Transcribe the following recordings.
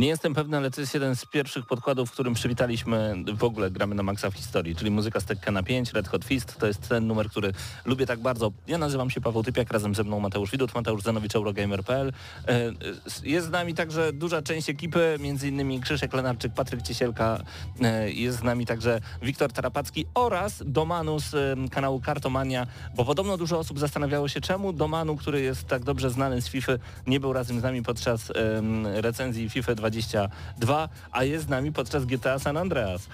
Nie jestem pewny, ale to jest jeden z pierwszych podkładów, w którym przywitaliśmy w ogóle gramy na maksa w historii, czyli muzyka z Tekka na 5, Red Hot Fist. To jest ten numer, który lubię tak bardzo. Ja nazywam się Paweł Typiak, razem ze mną Mateusz Widut, Mateusz Zanowicz, Eurogamer.pl. E, jest z nami także duża część ekipy, między innymi Krzyszek Lenarczyk, Patryk Ciesielka, e, jest z nami także Wiktor Tarapacki oraz Domanu z e, kanału Kartomania, bo podobno dużo osób zastanawiało się, czemu Domanu, który jest tak dobrze znany z FIFA, nie był razem z nami podczas recenzji FIFA 20 22, a jest z nami podczas GTA San Andreas.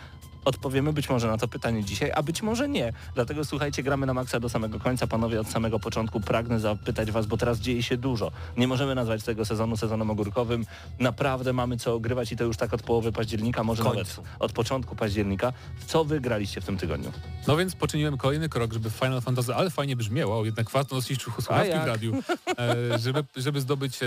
Odpowiemy być może na to pytanie dzisiaj, a być może nie. Dlatego słuchajcie, gramy na maksa do samego końca. Panowie, od samego początku pragnę zapytać Was, bo teraz dzieje się dużo. Nie możemy nazwać tego sezonu sezonem ogórkowym. Naprawdę mamy co ogrywać i to już tak od połowy października, może nawet od początku października. Co Wy graliście w tym tygodniu? No więc poczyniłem kolejny krok, żeby Final Fantasy, ale fajnie brzmiało, jednak warto nosić słuchawki w radiu, e, żeby, żeby zdobyć e,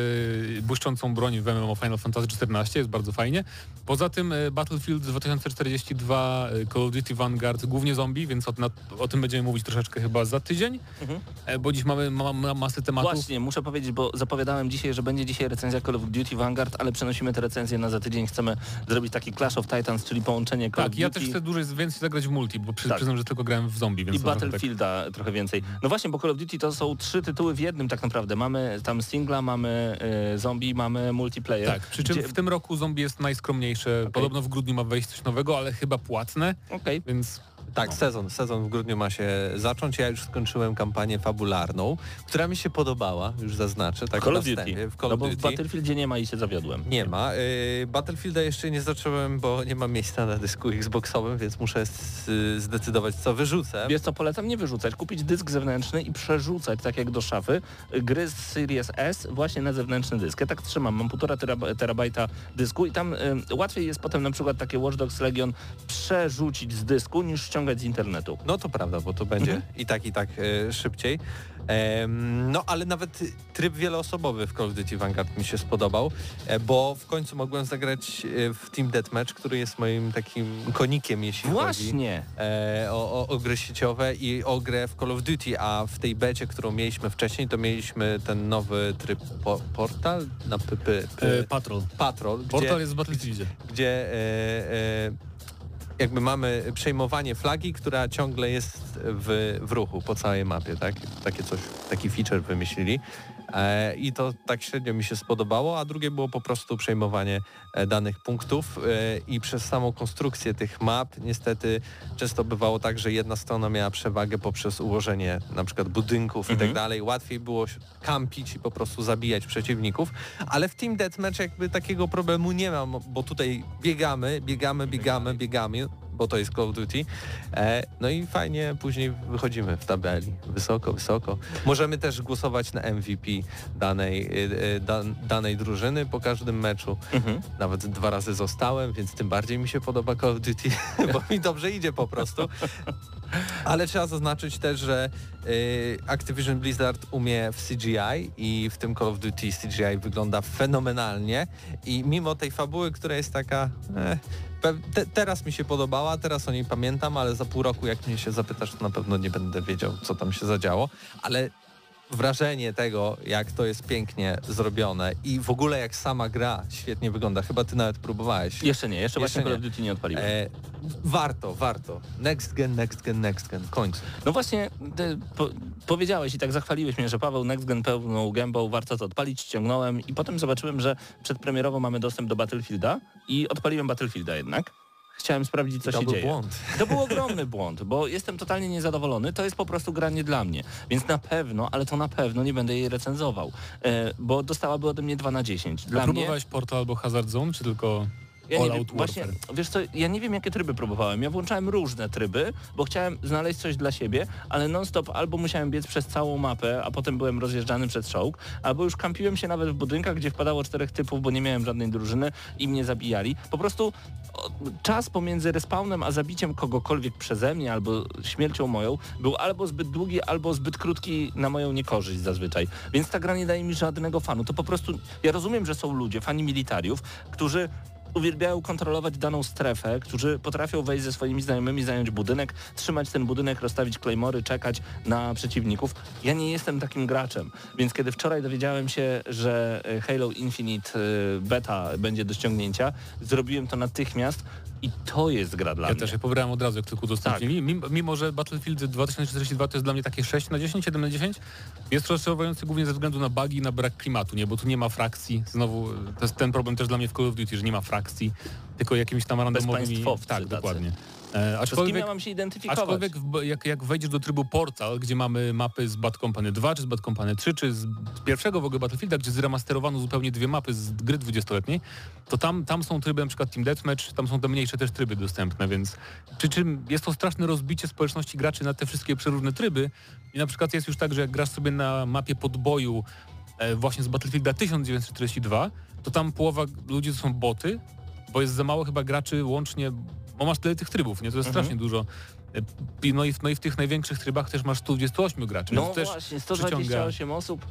błyszczącą broń w MMO Final Fantasy XIV, jest bardzo fajnie. Poza tym e, Battlefield 2042 Call of Duty Vanguard, głównie zombie, więc o, na, o tym będziemy mówić troszeczkę chyba za tydzień, mhm. E, bo dziś mamy ma, ma, masę tematów. Właśnie, muszę powiedzieć, bo zapowiadałem dzisiaj, że będzie dzisiaj recenzja Call of Duty Vanguard, ale przenosimy tę recenzję na za tydzień. Chcemy zrobić taki Clash of Titans, czyli połączenie Call tak, of Duty. ja też chcę dłużej więcej zagrać w multi, bo przy, tak. przyznam, że tylko grałem w zombie. Więc I Battlefielda tak... trochę więcej. No właśnie, bo Call of Duty to są trzy tytuły w jednym tak naprawdę. Mamy tam singla, mamy y, zombie, mamy multiplayer. Tak, przy czym gdzie... w tym roku zombie jest najskromniejsze. Okay. Podobno w grudniu ma wejść coś nowego, ale chyba płatne. Okay. Więc tak, no. sezon. Sezon w grudniu ma się zacząć. Ja już skończyłem kampanię fabularną, która mi się podobała, już zaznaczę. Tak Call of Duty. W Call no bo w Battlefieldzie nie ma i się zawiodłem. Nie ma. Yy, Battlefielda jeszcze nie zacząłem, bo nie mam miejsca na dysku Xboxowym, więc muszę zdecydować, co wyrzucę. Wiesz co, polecam nie wyrzucać. Kupić dysk zewnętrzny i przerzucać, tak jak do szafy, gry z Series S właśnie na zewnętrzny dysk. Ja tak trzymam. Mam półtora terabajta dysku i tam yy, łatwiej jest potem na przykład takie Watch Dogs Legion przerzucić z dysku niż ściągać z internetu. No to prawda, bo to będzie mhm. i tak, i tak e, szybciej. No ale nawet tryb wieloosobowy w Call of Duty Vanguard mi się spodobał, e, bo w końcu mogłem zagrać e, w Team Deathmatch, który jest moim takim konikiem, jeśli Właśnie. chodzi e, o, o, o gry sieciowe i o grę w Call of Duty, a w tej becie, którą mieliśmy wcześniej, to mieliśmy ten nowy tryb po, portal na PP. E, patrol. Patrol. Portal gdzie, jest w Battlefieldzie. Gdzie e, e, jakby mamy przejmowanie flagi, która ciągle jest w, w ruchu po całej mapie, tak? Takie coś, taki feature wymyślili. E, I to tak średnio mi się spodobało, a drugie było po prostu przejmowanie e, danych punktów e, i przez samą konstrukcję tych map niestety często bywało tak, że jedna strona miała przewagę poprzez ułożenie na przykład budynków mhm. i tak mhm. dalej. Łatwiej było kampić i po prostu zabijać przeciwników, ale w Team Deathmatch jakby takiego problemu nie mam, bo tutaj biegamy, biegamy, biegamy, biegamy, bo to jest Call of Duty. E, no i fajnie później wychodzimy w tabeli. Wysoko, wysoko. Możemy też głosować na MVP danej, e, e, da, danej drużyny po każdym meczu. Mhm. Nawet dwa razy zostałem, więc tym bardziej mi się podoba Call of Duty, bo mi dobrze idzie po prostu. Ale trzeba zaznaczyć też, że Activision Blizzard umie w CGI i w tym Call of Duty CGI wygląda fenomenalnie. I mimo tej fabuły, która jest taka... Eh, te, teraz mi się podobała, teraz o niej pamiętam, ale za pół roku jak mnie się zapytasz, to na pewno nie będę wiedział, co tam się zadziało, ale wrażenie tego, jak to jest pięknie zrobione i w ogóle jak sama gra świetnie wygląda. Chyba ty nawet próbowałeś. Jeszcze nie, jeszcze, właśnie Call of Duty nie odpaliłem. E, warto, warto. Next gen, next gen, next gen. Końcu. No właśnie po, powiedziałeś i tak zachwaliłeś mnie, że Paweł next gen pełną gębą, warto to odpalić, ściągnąłem i potem zobaczyłem, że przedpremierowo mamy dostęp do Battlefielda i odpaliłem Battlefielda jednak. Chciałem sprawdzić, co to się był dzieje. błąd. To był ogromny błąd, bo jestem totalnie niezadowolony. To jest po prostu gra nie dla mnie. Więc na pewno, ale to na pewno nie będę jej recenzował, e, bo dostałaby ode mnie 2 na 10. Dla A mnie próbowałeś Portal albo Hazard Zone, czy tylko ja nie All wiem, Out właśnie, wiesz co, ja nie wiem jakie tryby próbowałem. Ja włączałem różne tryby, bo chciałem znaleźć coś dla siebie, ale non-stop albo musiałem biec przez całą mapę, a potem byłem rozjeżdżany przez czołg, albo już kampiłem się nawet w budynkach, gdzie wpadało czterech typów, bo nie miałem żadnej drużyny i mnie zabijali. Po prostu czas pomiędzy respawnem a zabiciem kogokolwiek przeze mnie albo śmiercią moją był albo zbyt długi, albo zbyt krótki na moją niekorzyść zazwyczaj. Więc ta gra nie daje mi żadnego fanu. To po prostu, ja rozumiem, że są ludzie, fani militariów, którzy uwielbiają kontrolować daną strefę, którzy potrafią wejść ze swoimi znajomymi, zająć budynek, trzymać ten budynek, rozstawić claymory, czekać na przeciwników. Ja nie jestem takim graczem, więc kiedy wczoraj dowiedziałem się, że e, Halo Infinite e, beta będzie do ściągnięcia, zrobiłem to natychmiast i to jest gra dla Ja mnie. też je pobrałem od razu, jak tylko udostępnili. Mimo, mimo, że Battlefield 2042 to jest dla mnie takie 6 na 10, 7 na 10, jest rozczarowujący głównie ze względu na bugi i na brak klimatu, nie? Bo tu nie ma frakcji. Znowu, to jest ten problem też dla mnie w Call of Duty, że nie ma frakcji, tylko jakimiś tam randomowymi... Tak, tacy. dokładnie. E, To z kim aczkolwiek, ja mam się identyfikować? aczkolwiek w, jak, jak wejdziesz do trybu Portal, gdzie mamy mapy z Bad Company 2, czy z Bad Company 3, czy z pierwszego w ogóle Battlefielda, gdzie zremasterowano zupełnie dwie mapy z gry 20-letniej, to tam, tam są tryby na przykład Team Deathmatch, tam są te mniejsze też tryby dostępne, więc przy czym jest to straszne rozbicie społeczności graczy na te wszystkie przeróżne tryby i na przykład jest już tak, że jak grasz sobie na mapie podboju e, właśnie z Battlefielda 1942, to tam połowa ludzi to są boty, bo jest za mało chyba graczy łącznie, bo masz tyle tych trybów, nie? To jest Mhm. strasznie dużo. E, No i, w, no i w tych największych trybach też masz 128 graczy, No też właśnie, przyciąga- 128 osób.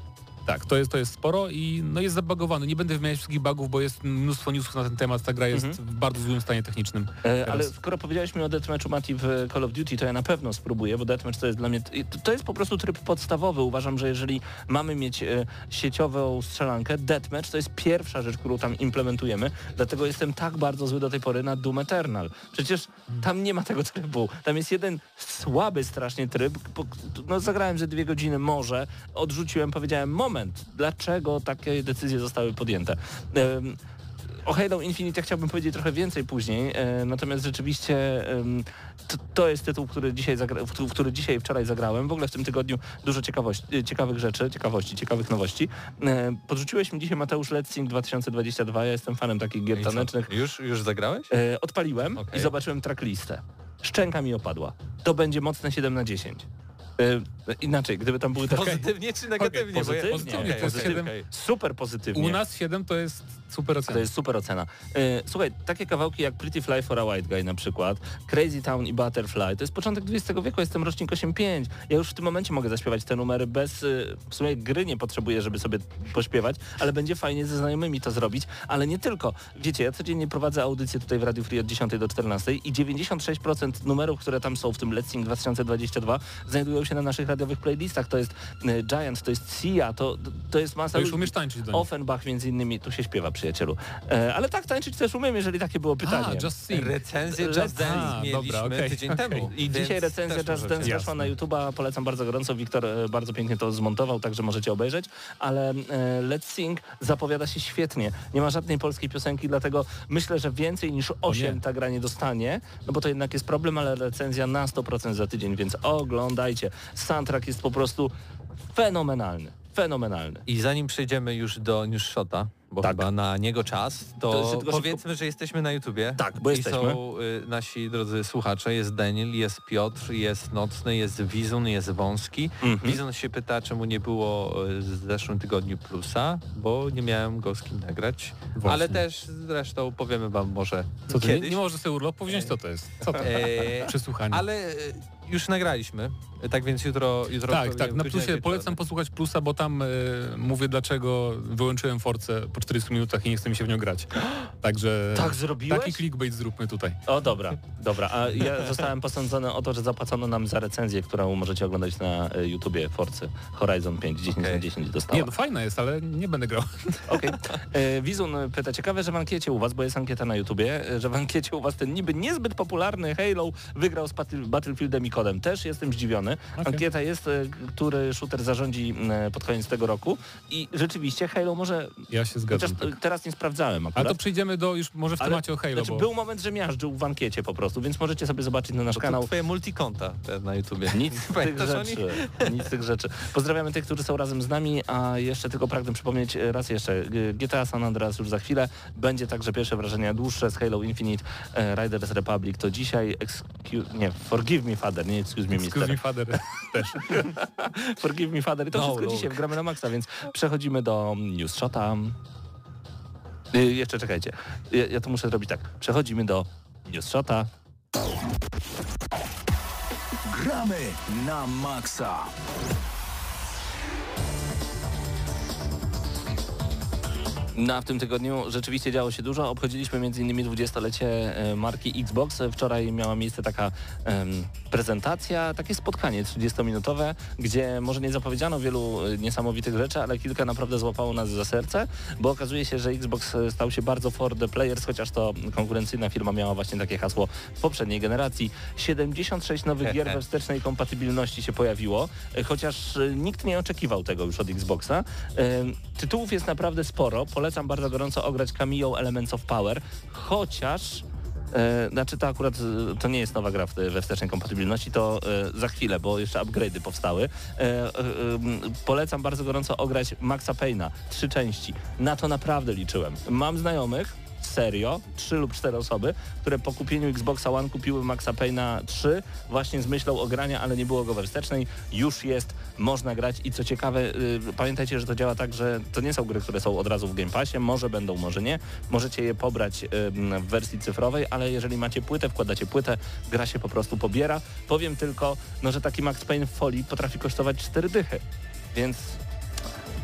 Tak, to jest, to jest sporo i no jest zabagowany. Nie będę wymieniać wszystkich bugów, bo jest mnóstwo newsów na ten temat. Ta gra jest Mhm. w bardzo złym stanie technicznym. E, ale skoro powiedziałeś mi o Deathmatchu Mati w Call of Duty, to ja na pewno spróbuję, bo Deathmatch to jest dla mnie, to, jest po prostu tryb podstawowy. Uważam, że jeżeli mamy mieć e, sieciową strzelankę, Deathmatch to jest pierwsza rzecz, którą tam implementujemy, dlatego jestem tak bardzo zły do tej pory na Doom Eternal. Przecież tam nie ma tego trybu. Tam jest jeden słaby strasznie tryb, no zagrałem ze dwie godziny może, odrzuciłem, powiedziałem moment, dlaczego takie decyzje zostały podjęte. O Halo Infinite chciałbym powiedzieć trochę więcej później, e, natomiast rzeczywiście to, to jest tytuł, który dzisiaj, zagra, który dzisiaj i wczoraj zagrałem. W ogóle w tym tygodniu dużo e, ciekawych rzeczy, ciekawości, ciekawych nowości. E, podrzuciłeś mi dzisiaj Mateusz Letsing 2022, ja jestem fanem takich gier tanecznych. Już, już zagrałeś? E, odpaliłem Okej. i zobaczyłem tracklistę. Szczęka mi opadła. To będzie mocne 7 na 10. E, inaczej, gdyby tam były takie... Pozytywnie czy negatywnie? Bo ja- Pozytywnie, Pozytywnie, okej. Super pozytywnie. U nas 7 to jest super ocena. To jest super ocena. E, Słuchaj, takie kawałki jak Pretty Fly for a White Guy na przykład, Crazy Town i Butterfly, to jest początek XX wieku, jestem rocznik 8.5. Ja już w tym momencie mogę zaśpiewać te numery bez, y, w sumie gry nie potrzebuję, żeby sobie pośpiewać, ale będzie fajnie ze znajomymi to zrobić, ale nie tylko. Wiecie, ja codziennie prowadzę audycję tutaj w Radio Free od 10 do 14 i 96% numerów, które tam są w tym Let's Sing 2022 znajdują się na naszych radiowych playlistach. To jest y, Giant, to jest Sia, to, to jest masa To już umiesz tańczyć do nich. Offenbach między innymi, tu się śpiewa przyjacielu. E, ale tak, tańczyć też umiem, jeżeli takie było pytanie. A, Just Sing. Recenzję Just Dance A, mieliśmy dobra, okej, tydzień okej. temu. I dzisiaj recenzja Just. Dance weszła Jasne. na YouTube'a, polecam bardzo gorąco. Wiktor e, bardzo pięknie to zmontował, także możecie obejrzeć. Ale e, Let's Sing zapowiada się świetnie. Nie ma żadnej polskiej piosenki, dlatego myślę, że więcej niż 8 nie. ta gra nie dostanie, no bo to jednak jest problem, ale recenzja na 100% za tydzień, więc oglądajcie. Soundtrack jest po prostu fenomenalny. Fenomenalny. I zanim przejdziemy już do Newsshota, bo Tak. chyba na niego czas, To to, tylko powiedzmy, że jesteśmy na YouTubie. Tak, bo I jesteśmy. są y, nasi drodzy słuchacze, jest Daniel, jest Piotr, jest Nocny, jest Wizun, jest Wąski. Mhm. Wizun się pyta, czemu nie było y, w zeszłym tygodniu plusa, bo nie miałem go z kim nagrać. Właśnie. Ale też zresztą powiemy wam może Co ty, nie, kiedyś. nie możesz sobie urlopu wziąć, co to jest? Co to? E, Przesłuchanie. ale y, już nagraliśmy, tak więc jutro... jutro Tak, tak, na plusie wieczorem. polecam posłuchać plusa, bo tam e, mówię dlaczego wyłączyłem Force po 40 minutach i nie chce mi się w nią grać. Także Tak zrobiłeś? taki clickbait zróbmy tutaj. O dobra, dobra. A ja zostałem posądzony o to, że zapłacono nam za recenzję, którą możecie oglądać na e, YouTubie Forcy Horizon 5 10 na Okej. 10 dostała. Nie, no fajna jest, ale nie będę grał. Okej. E, Wizun pyta, ciekawe, że w ankiecie u was, bo jest ankieta na YouTubie, że w ankiecie u was ten niby niezbyt popularny Halo wygrał z Battle- Battlefieldem i kodem. Też jestem zdziwiony. Okay. Ankieta jest, e, który shooter zarządzi e, pod koniec tego roku i rzeczywiście Halo może... Ja się zgadzam. Chociaż tak. teraz nie sprawdzałem akurat. Ale to przejdziemy do już może w temacie Ale, o Halo. Znaczy, bo... Był moment, że miażdżył w ankiecie po prostu, więc możecie sobie zobaczyć na nasz to kanał. To twoje multikonta na YouTubie. Nic z tych rzeczy. Nic z tych rzeczy. Pozdrawiamy tych, którzy są razem z nami, a jeszcze tylko pragnę przypomnieć raz jeszcze. GTA San Andreas już za chwilę. Będzie także pierwsze wrażenia dłuższe z Halo Infinite e, Riders Republic. To dzisiaj excuse, nie, Forgive Me Father, nie Excuse Me Excuse Mister. Me Father też. forgive Me Father. I to no, wszystko look. dzisiaj w Gramy na Maxa, więc przechodzimy do News Shota. Y, jeszcze czekajcie. Ja, ja to muszę zrobić tak. Przechodzimy do News Shota. Gramy na Maxa. Na w tym tygodniu rzeczywiście działo się dużo. Obchodziliśmy m.in. 20-lecie e, marki Xbox. Wczoraj miała miejsce taka prezentacja, takie spotkanie 30-minutowe, gdzie może nie zapowiedziano wielu e, niesamowitych rzeczy, ale kilka naprawdę złapało nas za serce, bo okazuje się, że Xbox e, stał się bardzo for the players, chociaż to konkurencyjna firma miała właśnie takie hasło w poprzedniej generacji. 76 nowych gier we wstecznej kompatybilności się pojawiło, chociaż nikt nie oczekiwał tego już od Xboxa. Tytułów jest naprawdę sporo. Polecam bardzo gorąco ograć Cameo Elements of Power, chociaż E, znaczy to akurat e, to nie jest nowa gra we wstecznej kompatybilności, to e, za chwilę, bo jeszcze upgrade'y powstały. Polecam bardzo gorąco ograć Maxa Payna, trzy części. Na to naprawdę liczyłem. Mam znajomych, serio, trzy lub cztery osoby, które po kupieniu Xboxa One kupiły Maxa Payna 3 właśnie z myślą o grania, ale nie było go wstecznej. Już jest, można grać i co ciekawe, yy, pamiętajcie, że to działa tak, że to nie są gry, które są od razu w Game Passie, może będą, może nie. Możecie je pobrać yy, w wersji cyfrowej, ale jeżeli macie płytę, wkładacie płytę, gra się po prostu pobiera. Powiem tylko, no, że taki Max Payne w folii potrafi kosztować 4 dychy, więc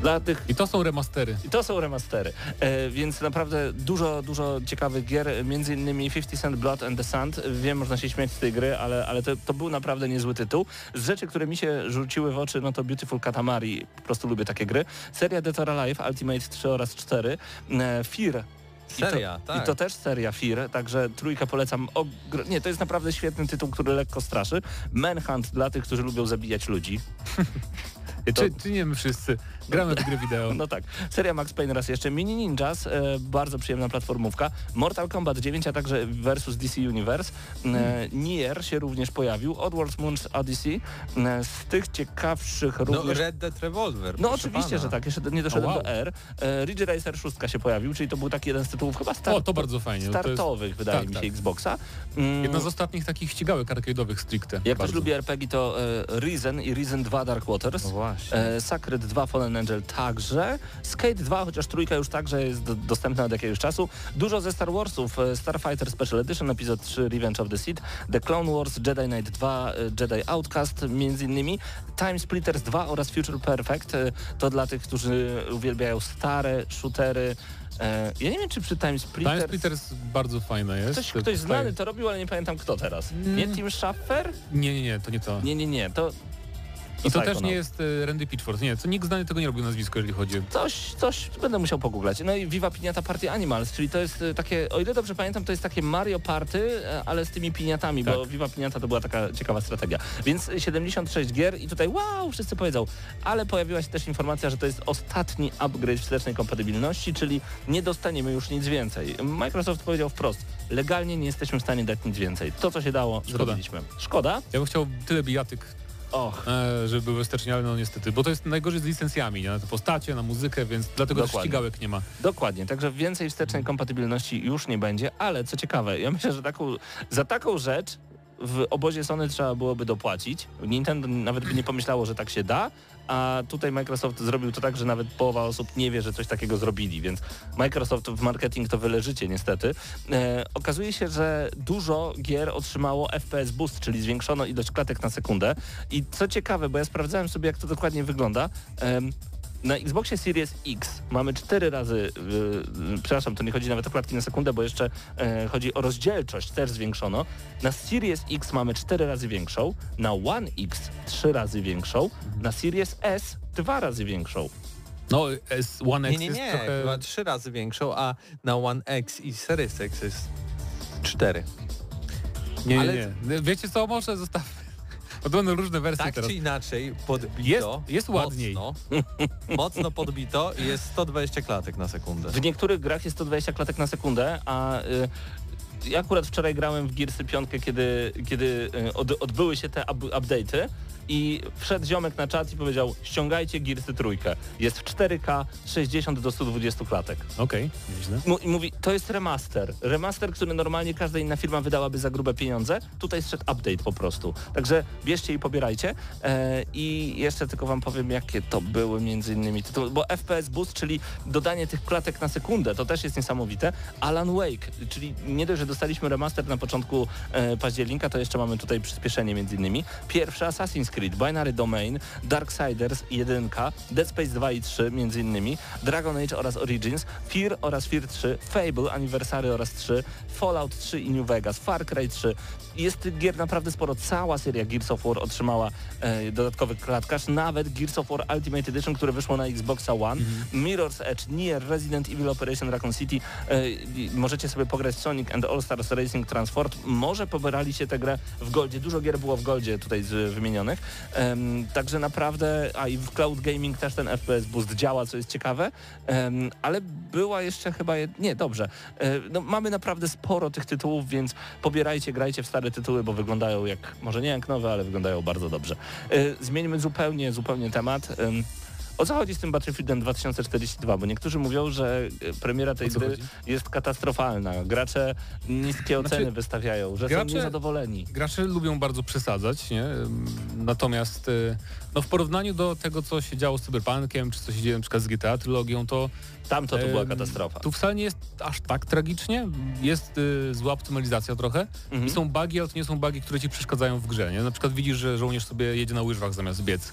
dla tych... I to są remastery. I to są remastery. E, więc naprawdę dużo, dużo ciekawych gier, między innymi 50 Cent Blood and the Sand. Wiem, można się śmiać z tej gry, ale, ale to, to był naprawdę niezły tytuł. Z rzeczy, które mi się rzuciły w oczy, no to Beautiful Katamari, po prostu lubię takie gry. Seria Dead or Alive, Ultimate 3 oraz 4. E, Fear Seria, I to, tak. I to też seria Fear, także trójkę polecam. Nie, to jest naprawdę świetny tytuł, który lekko straszy. Manhunt dla tych, którzy lubią zabijać ludzi. To... Czy, czy nie my wszyscy? Gramy w gry wideo. No tak. Seria Max Payne raz jeszcze. Mini Ninjas, e, bardzo przyjemna platformówka. Mortal Kombat 9, a także versus DC Universe. E. Nier się również pojawił. Oddworld Moon's Odyssey. E, z tych ciekawszych no, również... No Red Dead Revolver. No oczywiście, pana. że tak. Jeszcze nie doszedłem oh, wow. do R. E, Ridge Racer 6 się pojawił, czyli to był taki jeden z tytułów chyba start... o, to bardzo fajnie. startowych, jest... wydaje tak, mi się, tak. Xboxa. Mm. Jedna z ostatnich takich ścigałek arcade'owych stricte. Jak bardzo. ktoś lubi RPG, to e, Reason i Reason 2 Dark Waters. No właśnie. E, Sacred 2 Fallen Angel także. Skate 2, chociaż trójka już także jest dostępna od jakiegoś czasu. Dużo ze Star Warsów. E, Starfighter Special Edition, epizod 3 Revenge of the Sith, The Clone Wars, Jedi Knight 2, e, Jedi Outcast między innymi, Time Splitters 2 oraz Future Perfect. To dla tych, którzy uwielbiają stare shootery, ja nie wiem, czy przy Time Splitters... Time Splitters bardzo fajne jest. Ktoś, ktoś znany to robił, ale nie pamiętam kto teraz. Nie mm. Tim Schaffer? Nie, nie, nie, to nie to. Nie, nie, nie, to i to też nie jest e, Randy Pitchford. Nie, to nikt znany tego nie robił nazwisko, jeżeli chodzi. Coś, coś będę musiał pogooglać. No i Viva Piniata Party Animals, czyli to jest e, takie, o ile dobrze pamiętam, to jest takie Mario Party, e, ale z tymi piniatami, tak. bo Viva Piniata to była taka ciekawa strategia. Więc 76 gier i tutaj wow, wszyscy powiedzą, ale pojawiła się też informacja, że to jest ostatni upgrade wstecznej kompatybilności, czyli nie dostaniemy już nic więcej. Microsoft powiedział wprost, legalnie nie jesteśmy w stanie dać nic więcej. To, co się dało, Szkoda. zrobiliśmy. Szkoda? Ja bym chciał tyle bijatyk Och. E, żeby były wstecznie, ale no niestety, bo to jest najgorzej z licencjami, nie? na te postacie, na muzykę, więc dlatego Dokładnie. też ścigałek nie ma. Dokładnie, także więcej wstecznej kompatybilności już nie będzie, ale co ciekawe, ja myślę, że taką, za taką rzecz w obozie Sony trzeba byłoby dopłacić. Nintendo nawet by nie pomyślało, że tak się da, a tutaj Microsoft zrobił to tak, że nawet połowa osób nie wie, że coś takiego zrobili, więc Microsoft w marketing to wyleżycie niestety. E, okazuje się, że dużo gier otrzymało FPS Boost, czyli zwiększono ilość klatek na sekundę i co ciekawe, bo ja sprawdzałem sobie, jak to dokładnie wygląda, e, na Xboxie Series X mamy cztery razy, yy, przepraszam, to nie chodzi nawet o klatki na sekundę, bo jeszcze yy, chodzi o rozdzielczość, też zwiększono. Na Series X mamy cztery razy większą, na One X trzy razy większą, na Series S dwa razy większą. No, S, One X nie, nie, nie, jest trochę... chyba trzy razy większą, a na One X i Series X jest cztery. Nie, Ale... nie, nie. Wiecie co, może zostawmy Będą różne wersje Tak teraz. czy inaczej podbito. Jest- jest ładniej. Mocno, mocno podbito i jest 120 klatek na sekundę. W niektórych grach jest 120 klatek na sekundę, a y, ja akurat wczoraj grałem w Gearsy 5, kiedy, kiedy y, od, odbyły się te up, update'y i wszedł ziomek na czat i powiedział ściągajcie Gearsy trójkę. Jest w 4K 60 do 120 klatek. Okej, nieźle. Mu- I mówi, to jest remaster. Remaster, który normalnie każda inna firma wydałaby za grube pieniądze. Tutaj zszedł update po prostu. Także bierzcie i pobierajcie. E, I jeszcze tylko wam powiem, jakie to były między innymi tytuły. Bo FPS Boost, czyli dodanie tych klatek na sekundę, to też jest niesamowite. Alan Wake, czyli nie dość, że dostaliśmy remaster na początku e, października, to jeszcze mamy tutaj przyspieszenie między innymi. Pierwszy Assassin's Creed, Binary Domain, Darksiders 1, Dead Space 2 i 3 między innymi, Dragon Age oraz Origins, Fear oraz Fear 3, Fable, Anniversary oraz 3, Fallout 3 i New Vegas, Far Cry 3. Jest gier naprawdę sporo. Cała seria Gears of War otrzymała e, dodatkowy klatkarz, nawet Gears of War Ultimate Edition, które wyszło na Xboxa One, Mirror's Edge, Nier, Resident Evil Operation Raccoon City. E, możecie sobie pograć Sonic and All Stars Racing Transport. Może pobieraliście tę grę w Goldzie. Dużo gier było w Goldzie tutaj z wymienionych. Em, także naprawdę, a i w Cloud Gaming też ten FPS Boost działa, co jest ciekawe, Em, ale była jeszcze chyba, jed... nie, dobrze. E, no, mamy naprawdę sporo tych tytułów, więc pobierajcie, grajcie w stare tytuły, bo wyglądają jak, może nie jak nowe, ale wyglądają bardzo dobrze. E, zmieńmy zupełnie, zupełnie temat. O co chodzi z tym Battlefieldem 2042? Bo niektórzy mówią, że e, premiera tej gry chodzi? jest katastrofalna. Gracze niskie oceny Znaczy, wystawiają, że gracze- są niezadowoleni. Gracze lubią bardzo przesadzać, nie? Natomiast y, no w porównaniu do tego, co się działo z Cyberpunkiem, czy co się dzieje na przykład z GTA trylogią, to Tamto to była em, katastrofa. Tu wcale nie jest aż tak tragicznie. Jest y, zła optymalizacja trochę. Mhm. I są bugi, ale to nie są bugi, które ci przeszkadzają w grze. Nie? Na przykład widzisz, że żołnierz sobie jedzie na łyżwach zamiast biec, e,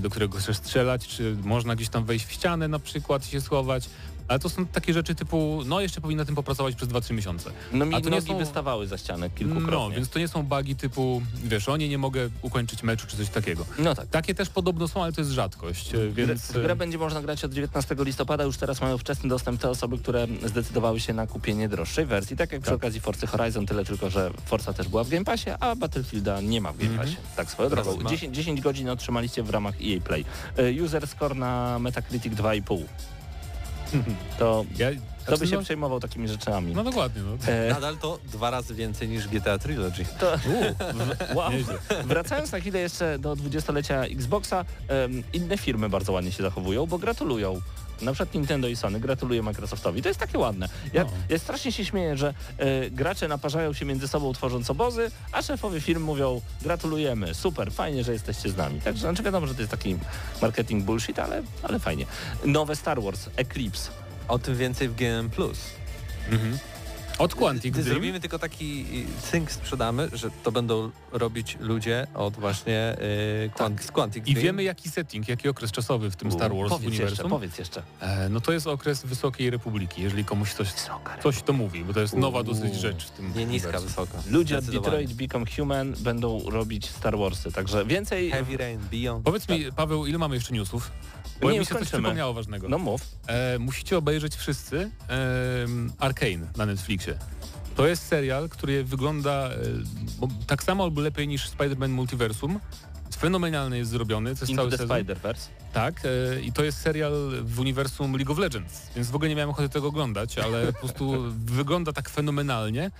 do którego chcesz strzelać, czy można gdzieś tam wejść w ścianę na przykład się schować. Ale to są takie rzeczy typu, no jeszcze powinien na tym popracować przez 2-3 miesiące. No mi A to nie są- wystawały za ścianę kilkukrotnie. No, więc to nie są bugi typu, wiesz, o nie, nie mogę ukończyć meczu, czy coś takiego. No tak. Takie też podobno są, ale to jest rzadkość, e, więc... W grę będzie można grać od 19 listopada, już teraz mają wczesny dostęp te osoby, które zdecydowały się na kupienie droższej wersji, tak jak przy Tak. okazji Forcy Horizon, tyle tylko, że Forza też była w Game Passie, a Battlefielda nie ma w Game Mhm. Passie. Tak swoją drogą. ma. 10, 10 godzin otrzymaliście w ramach EA Play. E, User score na Metacritic 2,5. To Ja, kto by się no, przejmował takimi rzeczami? no dokładnie, no. E, Nadal to dwa razy więcej niż GTA Trilogy. to, w- wow. Wracając na chwilę jeszcze do 20-lecia Xboxa, em, inne firmy bardzo ładnie się zachowują, bo gratulują. Na przykład Nintendo i Sony gratuluję Microsoftowi. To jest takie ładne. Ja, No. ja strasznie się śmieję, że e, gracze naparzają się między sobą tworząc obozy, a szefowie firm mówią gratulujemy, super, fajnie, że jesteście z nami. Także znaczy wiadomo, że to jest taki marketing bullshit, ale, ale fajnie. Nowe Star Wars, Eclipse. O tym więcej w GM+. Mhm. Od Quantic Dream. zrobimy tylko taki y, cynk sprzedamy, że to będą robić ludzie od właśnie y, Quant- z Quantic I Dream. wiemy jaki setting, jaki okres czasowy w tym Star Wars powiedz jeszcze, uniwersum. powiedz jeszcze. E, no to jest okres Wysokiej Republiki, jeżeli komuś coś, coś to mówi, bo to jest nowa dosyć rzecz w tym Nie niska, uniwersum. wysoka. Ludzie od. Detroit Become Human będą robić Star Warsy, także więcej... Heavy Rain, Beyond. Powiedz mi, Paweł, ile mamy jeszcze newsów? Bo Nie, mi się coś przypomniało ważnego. No mów. E, musicie obejrzeć wszyscy e, Arcane na Netflixie. To jest serial, który wygląda e, tak samo albo lepiej niż Spider-Man Multiversum. Fenomenalnie jest zrobiony, to jest Into cały the sezon. Spider-Verse. Tak, e, i to jest serial w uniwersum League of Legends, więc w ogóle nie miałem ochoty tego oglądać, ale po prostu wygląda tak fenomenalnie,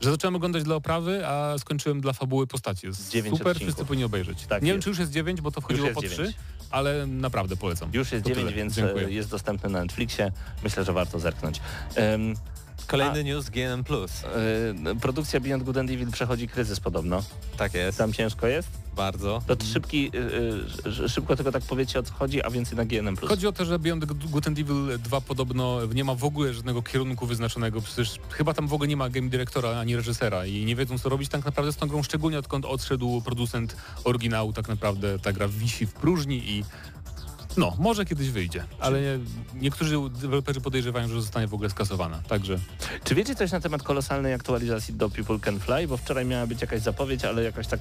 że zacząłem oglądać dla oprawy, a skończyłem dla fabuły postaci. Jest super, odcinków. wszyscy powinni obejrzeć. Tak nie wiem, jest. czy już jest 9, bo to wchodziło po dziewięć. 3, ale naprawdę polecam. Już jest To 9, tyle. więc Dziękuję. e, jest dostępny na Netflixie. Myślę, że warto zerknąć. Em, Kolejny news GM+. e, produkcja Beyond Good and Evil przechodzi kryzys podobno. Tak jest, Tam ciężko jest? bardzo. To szybki, e, e, szybko tylko tak powiecie o co chodzi, a więcej na GNM+. Chodzi o to, że Beyond Good and Evil 2 podobno nie ma w ogóle żadnego kierunku wyznaczonego, przecież chyba tam w ogóle nie ma game dyrektora ani reżysera i nie wiedzą co robić tak naprawdę z tą grą, szczególnie odkąd odszedł producent oryginału, tak naprawdę ta gra wisi w próżni i no, może kiedyś wyjdzie, ale nie, niektórzy deweloperzy podejrzewają, że zostanie w ogóle skasowana, także Czy wiecie coś na temat kolosalnej aktualizacji do People Can Fly? Bo wczoraj miała być jakaś zapowiedź, ale jakaś tak...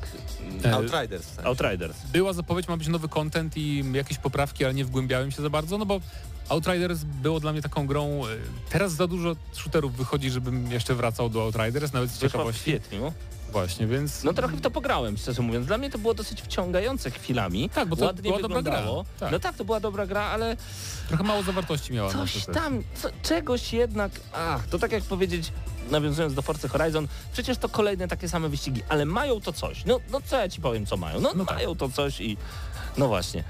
E, Outriders. w sensie. Outriders. była zapowiedź, ma być nowy content i jakieś poprawki, ale nie wgłębiałem się za bardzo, no bo Outriders było dla mnie taką grą, e, teraz za dużo shooterów wychodzi, żebym jeszcze wracał do Outriders, nawet z Wyszła w ciekawości. kwietniu. Właśnie, więc... No trochę w to pograłem, szczerze mówiąc. Dla mnie to było dosyć wciągające chwilami. Tak, bo to Ładnie była dobra gra. Tak. No tak, to była dobra gra, ale Trochę mało zawartości miała. coś tam, co, czegoś jednak... Ach, to tak jak powiedzieć, nawiązując do Forza Horizon, przecież to kolejne takie same wyścigi, ale mają to coś. No, no co ja ci powiem, co mają? No, No tak. mają to coś i... No właśnie.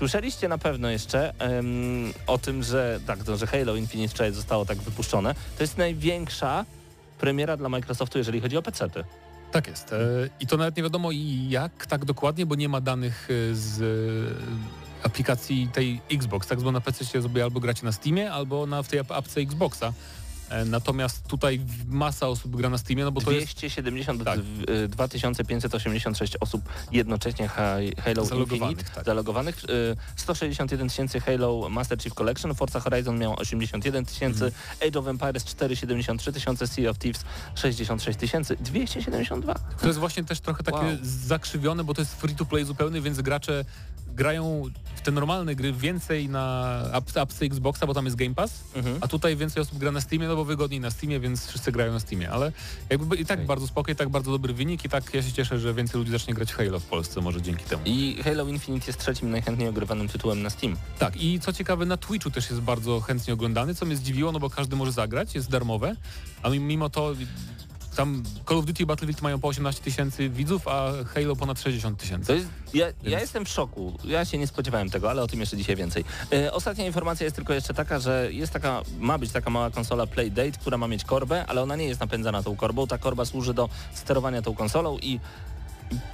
Słyszeliście na pewno jeszcze em, o tym, że tak, to, że Halo Infinite wczoraj zostało tak wypuszczone. To jest największa premiera dla Microsoftu, jeżeli chodzi o PC-ty. Tak jest. E, I to nawet nie wiadomo jak tak dokładnie, bo nie ma danych e, z e, aplikacji tej Xbox. Tak, bo na PC się sobie albo gracie na Steamie, albo na, w tej ap- apce Xboxa. E, Natomiast tutaj masa osób gra na Steamie, no bo to jest 272 Tak. 2586 osób jednocześnie ha- Halo Zalogowanych, Infinite tak. zalogowanych. y, 161 tysięcy Halo Master Chief Collection, Forza Horizon miał 81 tysięcy, Mhm. Age of Empires 473 tysiące, Sea of Thieves 66 tysięcy, 272. To jest właśnie też trochę takie Wow. zakrzywione, bo to jest free to play zupełny, więc gracze grają w te normalne gry więcej na ap- apce Xboxa, bo tam jest Game Pass, Mhm. a tutaj więcej osób gra na Steamie, no bo wygodniej na Steamie, więc wszyscy grają na Steamie, ale jakby i tak Okej. bardzo spokojnie, tak bardzo dobry wynik i tak ja się cieszę, że więcej ludzi zacznie grać Halo w Polsce może dzięki temu. I Halo Infinite jest trzecim najchętniej ogrywanym tytułem na Steam. Tak, i co ciekawe, na Twitchu też jest bardzo chętnie oglądany, co mnie zdziwiło, no bo każdy może zagrać, jest darmowe, a mi- mimo to tam Call of Duty i Battlefield mają po 18 tysięcy widzów, a Halo ponad 60 tysięcy. Ja, ja jestem w szoku. Ja się nie spodziewałem tego, ale o tym jeszcze dzisiaj więcej. E, ostatnia informacja jest tylko jeszcze taka, że jest taka, ma być taka mała konsola Playdate, która ma mieć korbę, ale ona nie jest napędzana tą korbą. Ta korba służy do sterowania tą konsolą i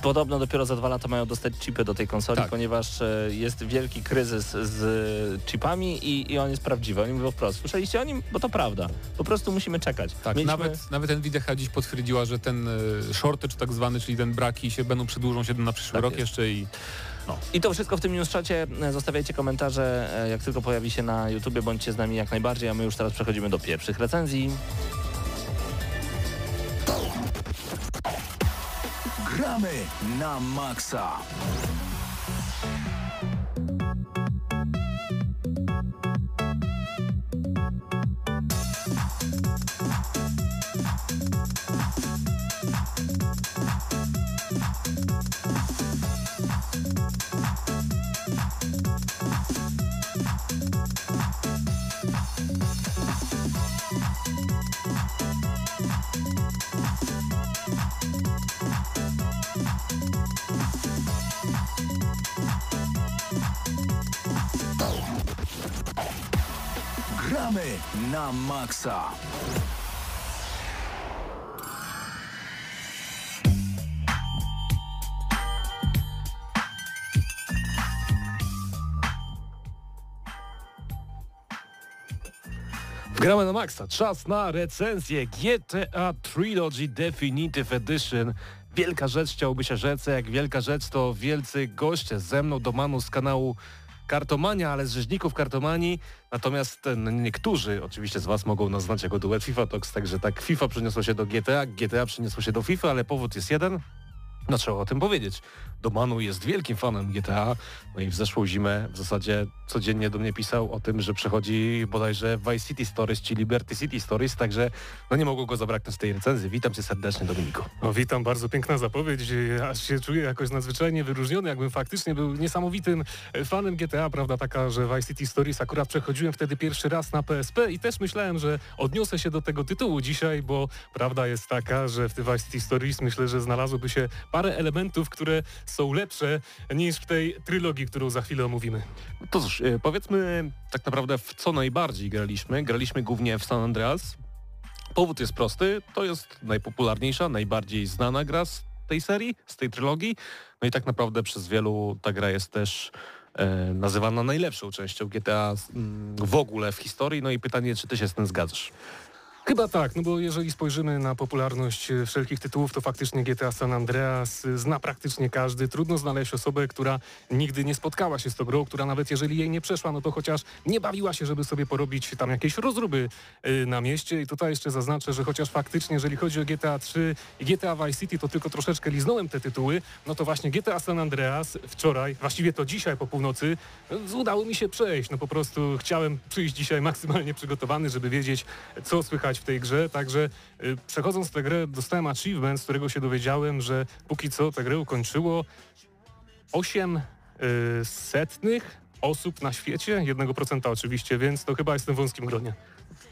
podobno dopiero za dwa lata mają dostać chipy do tej konsoli, Tak. ponieważ e, jest wielki kryzys z chipami i, i on jest prawdziwy. Oni mówią wprost. Słyszeliście o nim? Bo to prawda. Po prostu musimy czekać. Tak, Mieliśmy- nawet, nawet Nvidia dziś potwierdziła, że ten e, shortage tak zwany, czyli ten braki się będą przedłużą się na przyszły Tak rok jest. jeszcze i I to wszystko w tym newsczacie. Zostawiajcie komentarze, e, jak tylko pojawi się na YouTubie, bądźcie z nami jak najbardziej, a my już teraz przechodzimy do pierwszych recenzji. Gramy na maksa. Na maksa. Gramy na maksa. Czas na recenzję GTA Trilogy Definitive Edition. Wielka rzecz chciałoby się rzec, jak wielka rzecz to wielcy goście ze mną do Manu z kanału Kartomania, ale z rzeźników Kartomanii. Natomiast e, no, niektórzy oczywiście z Was mogą nas znać jako duet FIFA Talks, także tak FIFA przeniosło się do GTA, GTA przeniosło się do FIFA, ale powód jest jeden. No trzeba o tym powiedzieć. Domanu jest wielkim fanem GTA, no i w zeszłą zimę w zasadzie codziennie do mnie pisał o tym, że przechodzi bodajże Vice City Stories czy Liberty City Stories, także no nie mogło go zabraknąć tej recenzji. Witam cię serdecznie Dominiku. No, witam, bardzo piękna zapowiedź. Aż się czuję jakoś nadzwyczajnie wyróżniony, jakbym faktycznie był niesamowitym e, fanem GTA, prawda, taka, że Vice City Stories akurat przechodziłem wtedy pierwszy raz na PSP i też myślałem, że odniosę się do tego tytułu dzisiaj, bo prawda jest taka, że w tym Vice City Stories myślę, że znalazłoby się parę elementów, które są lepsze niż w tej trylogii, którą za chwilę omówimy. No to cóż, e, powiedzmy tak naprawdę w co najbardziej graliśmy. Graliśmy głównie w San Andreas. Powód jest prosty, to jest najpopularniejsza, najbardziej znana gra z tej serii, z tej trylogii. No i tak naprawdę przez wielu ta gra jest też e, nazywana najlepszą częścią GTA mm, w ogóle w historii. No i pytanie, czy ty się z tym zgadzasz? Chyba tak, no bo jeżeli spojrzymy na popularność e, wszelkich tytułów, to faktycznie GTA San Andreas e, zna praktycznie każdy. Trudno znaleźć osobę, która nigdy nie spotkała się z tą grą, która nawet jeżeli jej nie przeszła, no to chociaż nie bawiła się, żeby sobie porobić tam jakieś rozruby e, na mieście. I tutaj jeszcze zaznaczę, że chociaż faktycznie, jeżeli chodzi o GTA 3 i GTA Vice City, to tylko troszeczkę liznąłem te tytuły, no to właśnie GTA San Andreas wczoraj, właściwie to dzisiaj po północy, udało mi się przejść. No po prostu chciałem przyjść dzisiaj maksymalnie przygotowany, żeby wiedzieć, co słychać w tej grze, także y, przechodząc tę grę dostałem achievement, z którego się dowiedziałem, że póki co tę grę ukończyło 8 y, setnych osób na świecie, 1% oczywiście, więc to chyba jestem w wąskim gronie.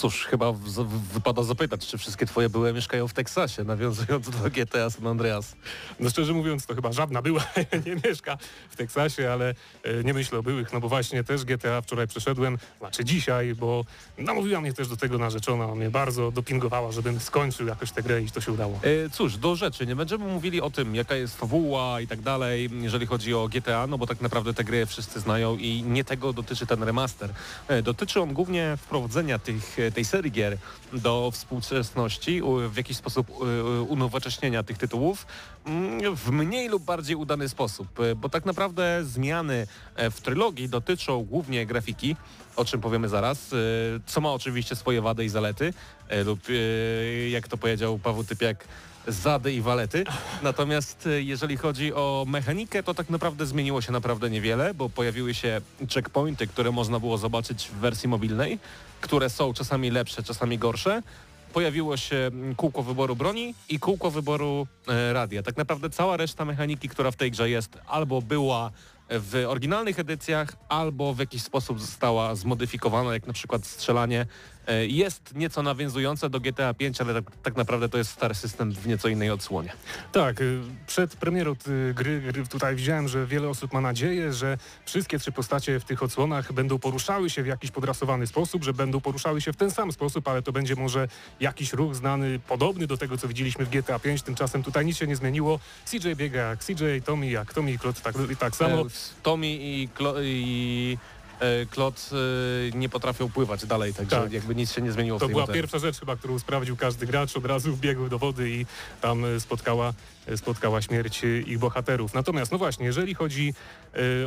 Cóż, chyba w, w, wypada zapytać, czy wszystkie twoje były mieszkają w Teksasie, nawiązując do GTA San Andreas. No szczerze mówiąc, to chyba żadna była nie mieszka w Teksasie, ale e, nie myślę o byłych, no bo właśnie też GTA wczoraj przeszedłem, znaczy dzisiaj, bo namówiła mnie też do tego narzeczona, mnie bardzo dopingowała, żebym skończył jakoś tę grę i to się udało. E, cóż, do rzeczy, nie będziemy mówili o tym, jaka jest fabuła i tak dalej, jeżeli chodzi o GTA, no bo tak naprawdę te gry wszyscy znają i nie tego dotyczy ten remaster. E, dotyczy on głównie wprowadzenia tych tej serii gier do współczesności, w jakiś sposób unowocześnienia tych tytułów mm, w mniej lub bardziej udany sposób, e, bo tak naprawdę zmiany e, w trylogii dotyczą głównie grafiki, o czym powiemy zaraz, e, co ma oczywiście swoje wady i zalety, lub jak to powiedział Paweł Typiak, zady i walety. Natomiast jeżeli chodzi o mechanikę, to tak naprawdę zmieniło się naprawdę niewiele, bo pojawiły się checkpointy, które można było zobaczyć w wersji mobilnej które są czasami lepsze, czasami gorsze. Pojawiło się kółko wyboru broni i kółko wyboru e, radia. Tak naprawdę cała reszta mechaniki, która w tej grze jest, albo była w oryginalnych edycjach, albo w jakiś sposób została zmodyfikowana, jak na przykład strzelanie jest nieco nawiązujące do GTA 5, ale tak, tak, naprawdę to jest stary system w nieco innej odsłonie. Tak, y, przed premierą gry, gry tutaj widziałem, że wiele osób ma nadzieję, że wszystkie trzy postacie w tych odsłonach będą poruszały się w jakiś podrasowany sposób, że będą poruszały się w ten sam sposób, ale to będzie może jakiś ruch znany, podobny do tego, co widzieliśmy w GTA 5. Tymczasem tutaj nic się nie zmieniło. CJ biega jak CJ, Tommy jak Tommy i Claude tak, tak samo. E, Tommy i, i Klot e, nie potrafią pływać dalej, także tak. jakby nic się nie zmieniło to w To była pierwsza rzecz chyba, którą sprawdził każdy gracz, od razu wbiegł do wody i tam e, spotkała, e, spotkała śmierć ich bohaterów. Natomiast no właśnie, jeżeli chodzi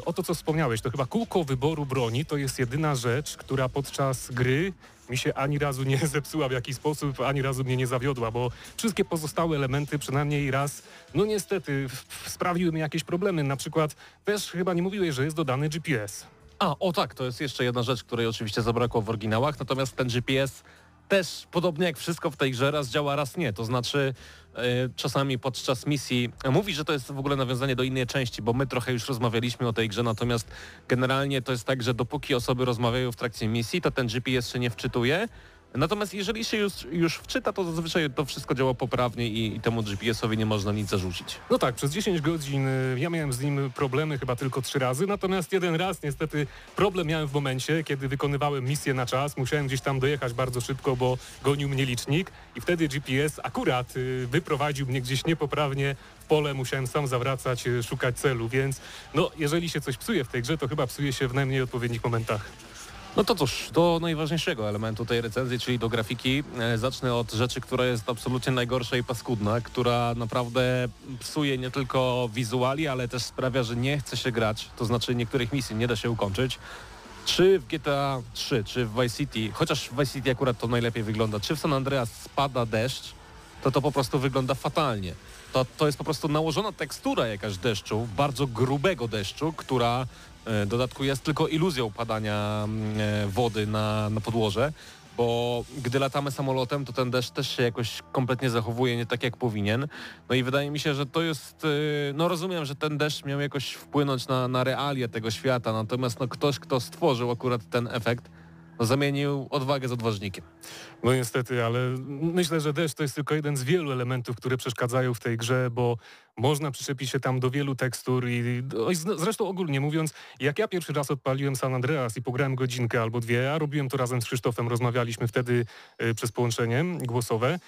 o to, co wspomniałeś, to chyba kółko wyboru broni to jest jedyna rzecz, która podczas gry mi się ani razu nie zepsuła w jakiś sposób, ani razu mnie nie zawiodła, bo wszystkie pozostałe elementy przynajmniej raz, no niestety sprawiły mi jakieś problemy. Na przykład też chyba nie mówiłeś, że jest dodany GPS. A, o tak, to jest jeszcze jedna rzecz, której oczywiście zabrakło w oryginałach, natomiast ten GPS też, podobnie jak wszystko w tej grze, raz działa, raz nie. To znaczy yy, czasami podczas misji, mówi, że to jest w ogóle nawiązanie do innej części, bo my trochę już rozmawialiśmy o tej grze, natomiast generalnie to jest tak, że dopóki osoby rozmawiają w trakcie misji, to ten GPS się nie wczytuje, Natomiast jeżeli się już, już wczyta, to zazwyczaj to wszystko działa poprawnie i, i temu GPS-owi nie można nic zarzucić. No tak, przez 10 godzin y, ja miałem z nim problemy chyba tylko trzy razy, natomiast jeden raz niestety problem miałem w momencie, kiedy wykonywałem misję na czas, musiałem gdzieś tam dojechać bardzo szybko, bo gonił mnie licznik i wtedy GPS akurat y, wyprowadził mnie gdzieś niepoprawnie w pole, musiałem sam zawracać, y, szukać celu, więc no jeżeli się coś psuje w tej grze, to chyba psuje się w najmniej odpowiednich momentach. No to cóż, do najważniejszego elementu tej recenzji, czyli do grafiki. E, zacznę od rzeczy, która jest absolutnie najgorsza i paskudna, która naprawdę psuje nie tylko wizuali, ale też sprawia, że nie chce się grać, to znaczy niektórych misji nie da się ukończyć. Czy w GTA 3, czy w Vice City, chociaż w Vice City akurat to najlepiej wygląda, czy w San Andreas spada deszcz, to to po prostu wygląda fatalnie. To, to jest po prostu nałożona tekstura jakaś deszczu, bardzo grubego deszczu, która w dodatku jest tylko iluzją padania mm, e, wody na, na podłoże, bo gdy latamy samolotem, to ten deszcz też się jakoś kompletnie zachowuje nie tak jak powinien. No i wydaje mi się, że to jest, e, no rozumiem, że ten deszcz miał jakoś wpłynąć na, na realia tego świata, natomiast no ktoś, kto stworzył akurat ten efekt, no zamienił odwagę z odważnikiem. No niestety, ale myślę, że deszcz to jest tylko jeden z wielu elementów, które przeszkadzają w tej grze, bo można przyczepić się tam do wielu tekstur i zresztą ogólnie mówiąc, jak ja pierwszy raz odpaliłem San Andreas i pograłem godzinkę albo dwie, a robiłem to razem z Krzysztofem, rozmawialiśmy wtedy y, przez połączenie głosowe,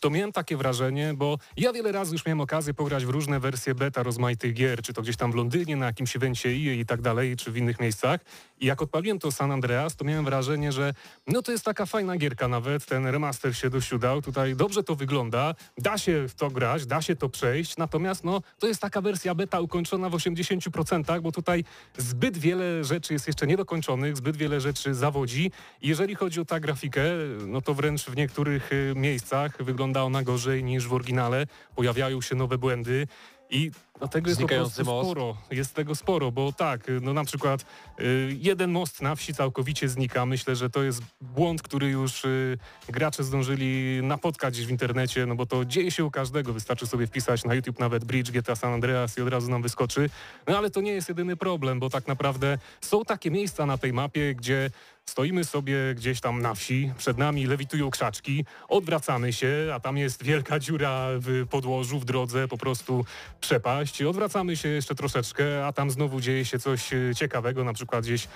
to miałem takie wrażenie, bo ja wiele razy już miałem okazję pograć w różne wersje beta rozmaitych gier, czy to gdzieś tam w Londynie, na jakimś evencie i tak dalej, czy w innych miejscach. I jak odpaliłem to San Andreas, to miałem wrażenie, że no to jest taka fajna gierka, nawet ten remaster się dosiudał. Tutaj dobrze to wygląda, da się w to grać, da się to przejść, natomiast no, to jest taka wersja beta ukończona w 80%, bo tutaj zbyt wiele rzeczy jest jeszcze niedokończonych, zbyt wiele rzeczy zawodzi. Jeżeli chodzi o tę grafikę, no to wręcz w niektórych y, miejscach wygląda ona gorzej niż w oryginale. Pojawiają się nowe błędy. I dlatego jest po prostu most. sporo. Jest tego sporo, bo tak, no na przykład y, jeden most na wsi całkowicie znika. Myślę, że to jest błąd, który już y, gracze zdążyli napotkać gdzieś w internecie, no bo to dzieje się u każdego. Wystarczy sobie wpisać na YouTube nawet Bridge GTA San Andreas i od razu nam wyskoczy. No ale to nie jest jedyny problem, bo tak naprawdę są takie miejsca na tej mapie, gdzie Stoimy sobie gdzieś tam na wsi, przed nami lewitują krzaczki, odwracamy się, a tam jest wielka dziura w podłożu, w drodze, po prostu przepaść. Odwracamy się jeszcze troszeczkę, a tam znowu dzieje się coś e, ciekawego, na przykład gdzieś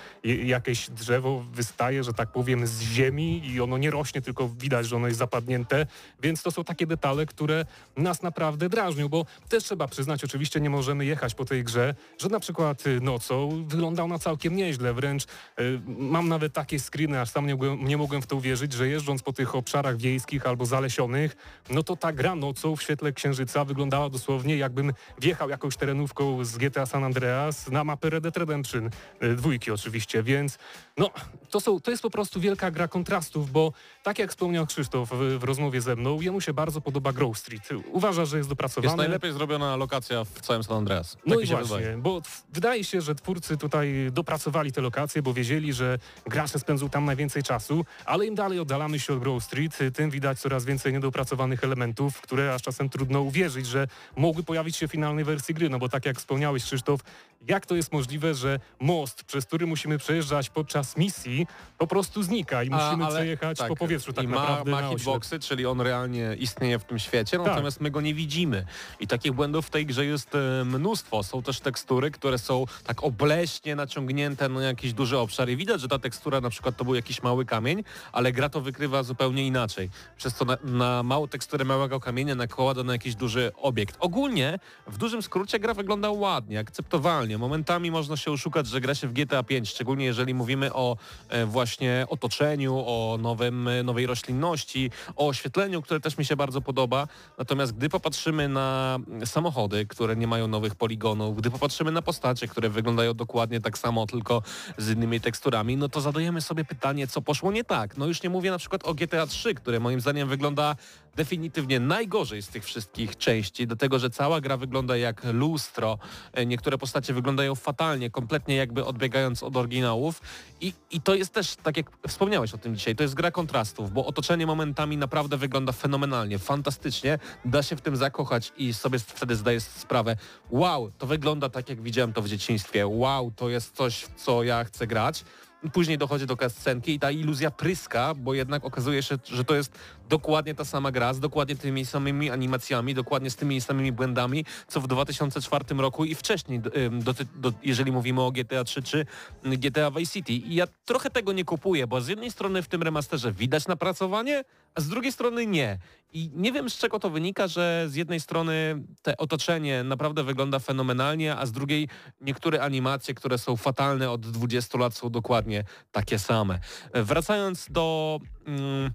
jakieś drzewo wystaje, że tak powiem, z ziemi i ono nie rośnie, tylko widać, że ono jest zapadnięte, więc to są takie detale, które nas naprawdę drażnią, bo też trzeba przyznać, oczywiście nie możemy jechać po tej grze, że na przykład e, nocą wyglądał na całkiem nieźle, wręcz y, mam nawet takie screeny, aż sam nie mogłem, nie mogłem w to uwierzyć, że jeżdżąc po tych obszarach wiejskich albo zalesionych, no to ta gra nocą w świetle księżyca wyglądała dosłownie jakbym wjechał jakąś terenówką z GTA San Andreas na mapę Red Dead Redemption, y, dwójki oczywiście, więc no to, są, to jest po prostu wielka gra kontrastów, bo tak jak wspomniał Krzysztof w, w rozmowie ze mną, jemu się bardzo podoba Grove Street. Uważa, że jest dopracowany. Jest najlepiej zrobiona lokacja w całym San Andreas. No i właśnie, wydaje. bo wydaje się, że twórcy tutaj dopracowali te lokacje, bo wiedzieli, że gracze spędzą tam najwięcej czasu, ale im dalej oddalamy się od Grove Street, tym widać coraz więcej niedopracowanych elementów, które aż czasem trudno uwierzyć, że mogły pojawić się w finalnej wersji gry, no bo tak jak wspomniałeś Krzysztof, jak to jest możliwe, że most, przez który musimy przejeżdżać podczas misji, po prostu znika i musimy A, przejechać tak, po powietrzu tak i naprawdę. Ma, ma hitboxy, czyli on realnie istnieje w tym świecie, tak. natomiast my go nie widzimy. I takich błędów w tej grze jest e, mnóstwo. Są też tekstury, które są tak obleśnie naciągnięte na jakiś duży obszar i widać, że ta tekstura na przykład to był jakiś mały kamień, ale gra to wykrywa zupełnie inaczej. Przez to na, na małą teksturę małego kamienia nakłada na jakiś duży obiekt. Ogólnie, w dużym skrócie gra wygląda ładnie, akceptowalnie. Momentami można się oszukać, że gra się w GTA 5, szczególnie jeżeli mówimy o e, właśnie otoczeniu, o nowym, e, nowej roślinności, o oświetleniu, które też mi się bardzo podoba. Natomiast gdy popatrzymy na samochody, które nie mają nowych poligonów, gdy popatrzymy na postacie, które wyglądają dokładnie tak samo, tylko z innymi teksturami, no to zadajemy sobie pytanie, co poszło nie tak. No już nie mówię na przykład o GTA 3, które moim zdaniem wygląda definitywnie najgorzej z tych wszystkich części, do tego, że cała gra wygląda jak lustro, e, niektóre postacie wyglądają fatalnie, kompletnie jakby odbiegając od oryginałów. I, i to jest też, tak jak wspomniałeś o tym dzisiaj, to jest gra kontrastów, bo otoczenie momentami naprawdę wygląda fenomenalnie, fantastycznie, da się w tym zakochać i sobie wtedy zdaję sprawę, wow, to wygląda tak jak widziałem to w dzieciństwie, wow, to jest coś, co ja chcę grać, Później dochodzi do kascenki i ta iluzja pryska, bo jednak okazuje się, że to jest dokładnie ta sama gra z dokładnie tymi samymi animacjami, dokładnie z tymi samymi błędami, co w 2004 roku i wcześniej, do, do, jeżeli mówimy o GTA 3 czy GTA Vice City. I ja trochę tego nie kupuję, bo z jednej strony w tym remasterze widać napracowanie, a z drugiej strony nie. I nie wiem z czego to wynika, że z jednej strony te otoczenie naprawdę wygląda fenomenalnie, a z drugiej niektóre animacje, które są fatalne od 20 lat są dokładnie takie same. Wracając do... Mm,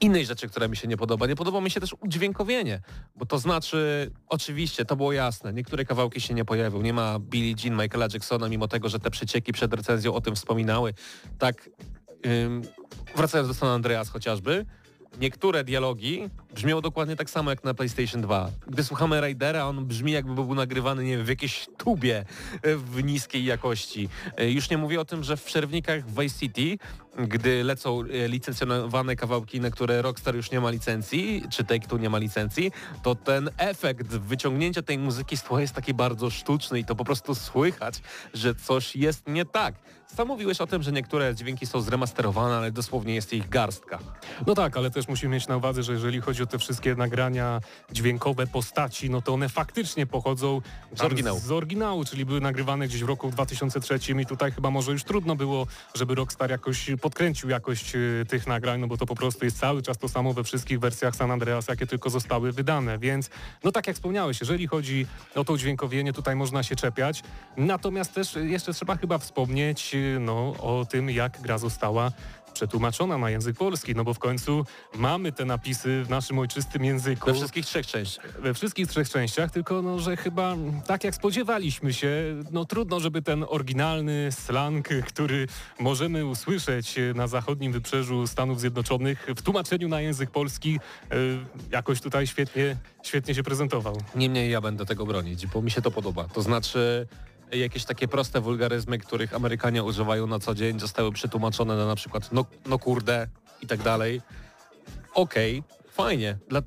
innej rzeczy, która mi się nie podoba. Nie podoba mi się też udźwiękowienie, bo to znaczy, oczywiście, to było jasne, niektóre kawałki się nie pojawią. Nie ma Billie Jean, Michaela Jacksona, mimo tego, że te przecieki przed recenzją o tym wspominały. Tak, wracając do San Andreas chociażby, niektóre dialogi brzmią dokładnie tak samo jak na PlayStation 2. Gdy słuchamy Raidera, on brzmi jakby był nagrywany nie wiem, w jakiejś tubie e, w niskiej jakości. E, już nie mówię o tym, że w przerwnikach w Vice City, gdy lecą e, licencjonowane kawałki, na które Rockstar już nie ma licencji, czy Take-Two nie ma licencji, to ten efekt wyciągnięcia tej muzyki z tła jest taki bardzo sztuczny i to po prostu słychać, że coś jest nie tak. Sam mówiłeś o tym, że niektóre dźwięki są zremasterowane, ale dosłownie jest ich garstka. No tak, ale też musimy mieć na uwadze, że jeżeli chodzi o te wszystkie nagrania dźwiękowe postaci, no to one faktycznie pochodzą z oryginału. z oryginału, czyli były nagrywane gdzieś w roku 2003 i tutaj chyba może już trudno było, żeby Rockstar jakoś podkręcił jakość y, tych nagrań, no bo to po prostu jest cały czas to samo we wszystkich wersjach San Andreas, jakie tylko zostały wydane, więc no tak jak wspomniałeś, jeżeli chodzi o to dźwiękowienie, tutaj można się czepiać, natomiast też jeszcze trzeba chyba wspomnieć y, no, o tym, jak gra została przetłumaczona na język polski, no bo w końcu mamy te napisy w naszym ojczystym języku. We wszystkich trzech częściach. We wszystkich trzech częściach, tylko no, że chyba tak jak spodziewaliśmy się, no trudno, żeby ten oryginalny slang, który możemy usłyszeć na zachodnim wybrzeżu Stanów Zjednoczonych w tłumaczeniu na język polski y, jakoś tutaj świetnie, świetnie się prezentował. Niemniej ja będę tego bronić, bo mi się to podoba. To znaczy jakieś takie proste wulgaryzmy, których Amerykanie używają na co dzień, zostały przetłumaczone na na przykład no, no kurde i tak dalej. Okej, okay, fajnie. Dla,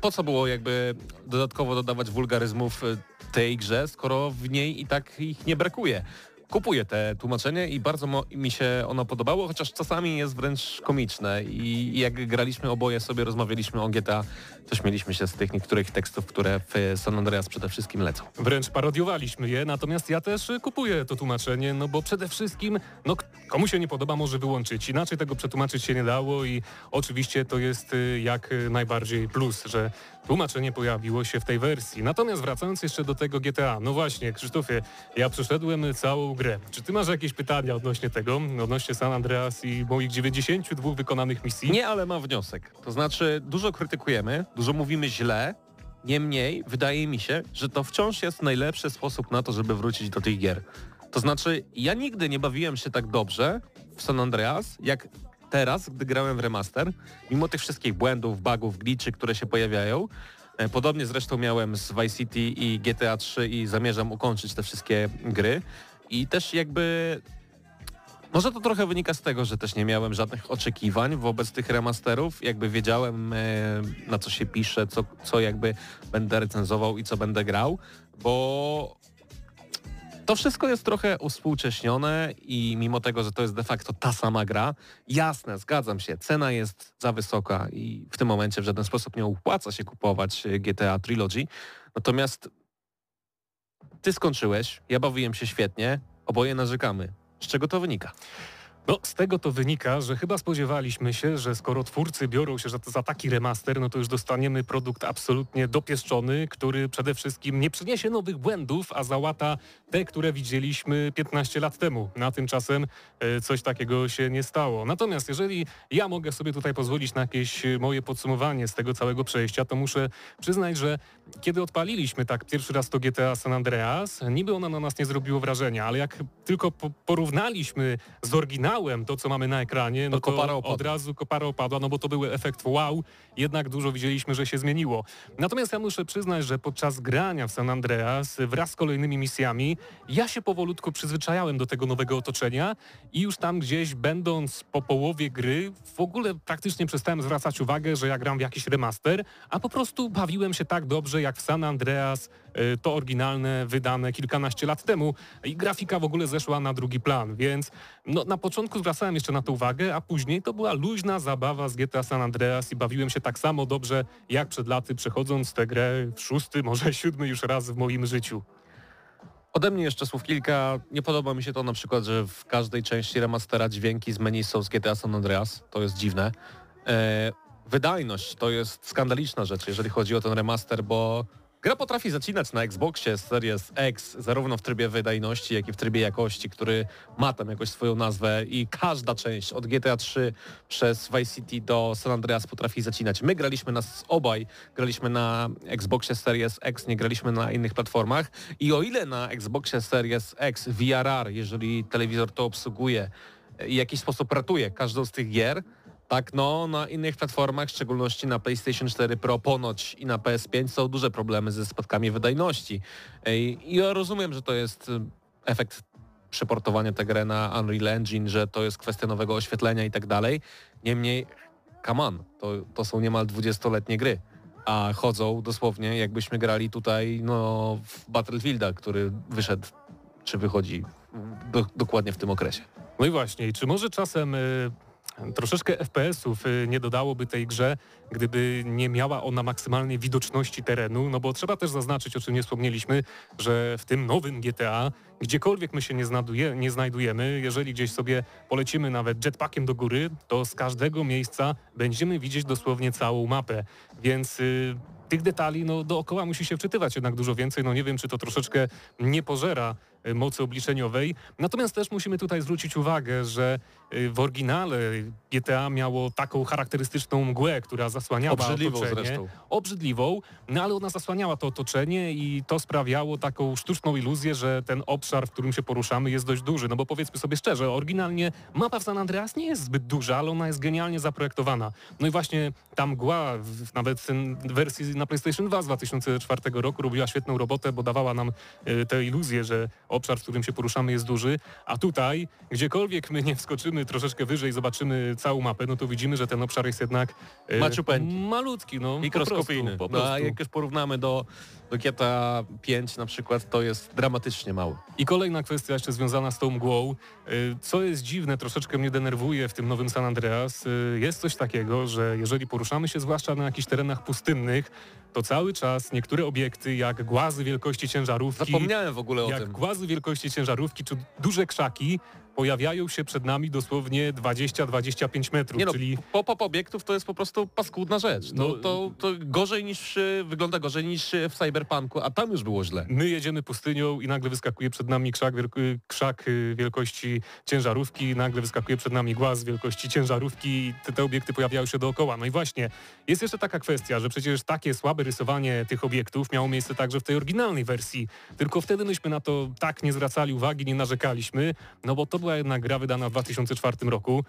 po co było jakby dodatkowo dodawać wulgaryzmów y, tej grze, skoro w niej i tak ich nie brakuje kupuję te tłumaczenie i bardzo mi się ono podobało, chociaż czasami jest wręcz komiczne i jak graliśmy oboje sobie, rozmawialiśmy o GTA, to śmieliśmy się z tych niektórych tekstów, które w San Andreas przede wszystkim lecą. Wręcz parodiowaliśmy je, natomiast ja też kupuję to tłumaczenie, no bo przede wszystkim, no komu się nie podoba, może wyłączyć. Inaczej tego przetłumaczyć się nie dało i oczywiście to jest y, jak najbardziej plus, że tłumaczenie pojawiło się w tej wersji. Natomiast wracając jeszcze do tego GTA, no właśnie, Krzysztofie, ja przeszedłem całą grę. Czy ty masz jakieś pytania odnośnie tego, odnośnie San Andreas i moich 92 wykonanych misji? Nie, ale mam wniosek. To znaczy, dużo krytykujemy, dużo mówimy źle, niemniej wydaje mi się, że to wciąż jest najlepszy sposób na to, żeby wrócić do tych gier. To znaczy, ja nigdy nie bawiłem się tak dobrze w San Andreas, jak teraz, gdy grałem w remaster, mimo tych wszystkich błędów, bugów, glitchy, które się pojawiają, e, Podobnie zresztą miałem z Vice City i GTA 3 i zamierzam ukończyć te wszystkie gry. I też jakby może to trochę wynika z tego, że też nie miałem żadnych oczekiwań wobec tych remasterów. Jakby wiedziałem, e, na co się pisze, co, co jakby będę recenzował i co będę grał, bo to wszystko jest trochę uspółcześnione i mimo tego, że to jest de facto ta sama gra, jasne, zgadzam się, cena jest za wysoka i w tym momencie w żaden sposób nie opłaca się kupować GTA Trilogy. Natomiast ty skończyłeś, ja bawiłem się świetnie, oboje narzekamy. Z czego to wynika? No, z tego to wynika, że chyba spodziewaliśmy się, że skoro twórcy biorą się za, za, taki remaster, no to już dostaniemy produkt absolutnie dopieszczony, który przede wszystkim nie przyniesie nowych błędów, a załata te, które widzieliśmy 15 lat temu. Na tymczasem e, coś takiego się nie stało. Natomiast jeżeli ja mogę sobie tutaj pozwolić na jakieś moje podsumowanie z tego całego przejścia, to muszę przyznać, że kiedy odpaliliśmy tak pierwszy raz to GTA San Andreas, niby ono na nas nie zrobiło wrażenia, ale jak tylko po porównaliśmy z oryginałem to, co mamy na ekranie, no to, to od razu kopara opadła, no bo to był efekt wow, jednak dużo widzieliśmy, że się zmieniło. Natomiast ja muszę przyznać, że podczas grania w San Andreas wraz z kolejnymi misjami ja się powolutku przyzwyczajałem do tego nowego otoczenia i już tam gdzieś będąc po połowie gry w ogóle praktycznie przestałem zwracać uwagę, że ja gram w jakiś remaster, a po prostu bawiłem się tak dobrze jak w San Andreas, y, to oryginalne, wydane kilkanaście lat temu i grafika w ogóle zeszła na drugi plan, więc no, na początku zwracałem jeszcze na to uwagę, a później to była luźna zabawa z GTA San Andreas i bawiłem się tak samo dobrze jak przed laty przechodząc tę grę w szósty, może siódmy już raz w moim życiu. Ode mnie jeszcze słów kilka. Nie podoba mi się to na przykład, że w każdej części remastera dźwięki z menu są z GTA San Andreas. To jest dziwne. E, wydajność to jest skandaliczna rzecz, jeżeli chodzi o ten remaster, bo Gra potrafi zacinać na Xboxie Series X zarówno w trybie wydajności, jak i w trybie jakości, który ma tam jakoś swoją nazwę i każda część od GTA 3 przez Vice City do San Andreas potrafi zacinać. My graliśmy nas obaj, graliśmy na Xboxie Series X, nie graliśmy na innych platformach i o ile na Xboxie Series X VRR, jeżeli telewizor to obsługuje i w jakiś sposób ratuje każdą z tych gier, tak, no na innych platformach, w szczególności na PlayStation 4 Pro ponoć i na PS5 są duże problemy ze spadkami wydajności. I ja rozumiem, że to jest y, efekt przeportowania tej gry na Unreal Engine, że to jest kwestia nowego oświetlenia i tak dalej. Niemniej, come on, to, to są niemal 20-letnie gry, a chodzą dosłownie jakbyśmy grali tutaj no, w Battlefielda, który wyszedł, czy wychodzi do, dokładnie w tym okresie. No i właśnie, czy może czasem... Y Troszeczkę FPS-ów y, nie dodałoby tej grze, gdyby nie miała ona maksymalnej widoczności terenu, no bo trzeba też zaznaczyć, o czym nie wspomnieliśmy, że w tym nowym GTA, gdziekolwiek my się nie, znaduje, nie znajdujemy, jeżeli gdzieś sobie polecimy nawet jetpackiem do góry, to z każdego miejsca będziemy widzieć dosłownie całą mapę, więc... Yy, tych detali no, dookoła musi się wczytywać jednak dużo więcej. No nie wiem, czy to troszeczkę nie pożera y, mocy obliczeniowej. Natomiast też musimy tutaj zwrócić uwagę, że y, w oryginale GTA miało taką charakterystyczną mgłę, która zasłaniała Obrzydliwą otoczenie. zresztą. Obrzydliwą, no ale ona zasłaniała to otoczenie i to sprawiało taką sztuczną iluzję, że ten obszar, w którym się poruszamy jest dość duży. No bo powiedzmy sobie szczerze, oryginalnie mapa w San Andreas nie jest zbyt duża, ale ona jest genialnie zaprojektowana. No i właśnie ta mgła, w- nawet w wersji na PlayStation 2 z 2004 roku robiła świetną robotę, bo dawała nam e, tę iluzję, że obszar, w którym się poruszamy jest duży, a tutaj, gdziekolwiek my nie wskoczymy troszeczkę wyżej, zobaczymy całą mapę, no to widzimy, że ten obszar jest jednak e, Maciupeńki. malutki, no. Mikroskopijny. Po prostu, po No, a prostu. jak już porównamy do, do GTA 5 na przykład, to jest dramatycznie mały. I kolejna kwestia jeszcze związana z tą mgłą. Y, Co jest dziwne, troszeczkę mnie denerwuje w tym nowym San Andreas, y, jest coś takiego, że jeżeli poruszamy się zwłaszcza na jakichś terenach pustynnych, to cały czas niektóre obiekty, jak głazy wielkości ciężarówki, Zapomniałem w ogóle o jak tym. głazy wielkości ciężarówki czy duże krzaki, pojawiają się przed nami dosłownie 20-25 metrów, Nie no, czyli pop-up obiektów to jest po prostu paskudna rzecz. No, No, to, to gorzej niż, y, wygląda gorzej niż y, w Cyberpunku, a tam już było źle. My jedziemy pustynią i nagle wyskakuje przed nami krzak, krzak y, wielkości ciężarówki, nagle wyskakuje przed nami głaz wielkości ciężarówki i te, te obiekty pojawiają się dookoła. No i właśnie, jest jeszcze taka kwestia, że przecież takie słabe rysowanie tych obiektów miało miejsce także w tej oryginalnej wersji. Tylko wtedy myśmy na to tak nie zwracali uwagi, nie narzekaliśmy, no bo to była jednak gra wydana w 2004 roku.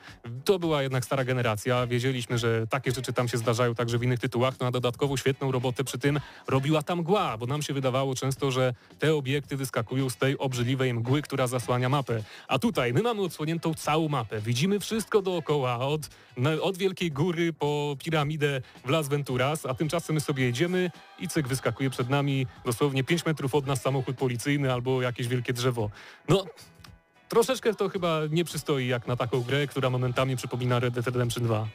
To była jednak stara generacja. Wiedzieliśmy, że takie rzeczy tam się zdarzają także w innych tytułach, no a dodatkowo świetną robotę przy tym robiła ta mgła, bo nam się wydawało często, że te obiekty wyskakują z tej obrzydliwej mgły, która zasłania mapę. A tutaj my mamy odsłoniętą całą mapę. Widzimy wszystko dookoła, od, od Wielkiej Góry po piramidę w Las Venturas, a tymczasem my sobie jedziemy i cyk wyskakuje przed nami dosłownie 5 metrów od nas samochód policyjny albo jakieś wielkie drzewo. No, troszeczkę to chyba nie przystoi jak na taką grę, która momentami przypomina Red Dead Redemption 2.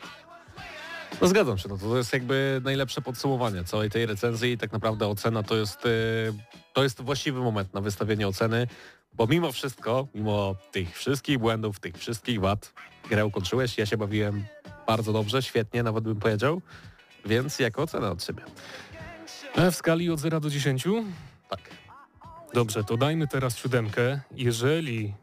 No zgadzam się, no to jest jakby najlepsze podsumowanie całej tej recenzji i tak naprawdę ocena to jest, y, to jest właściwy moment na wystawienie oceny, bo mimo wszystko, mimo tych wszystkich błędów, tych wszystkich wad, grę ukończyłeś, ja się bawiłem bardzo dobrze, świetnie nawet bym powiedział, więc jako ocena od siebie. E, W skali od 0 do 10? Tak. Dobrze, to dajmy teraz siódemkę. Jeżeli...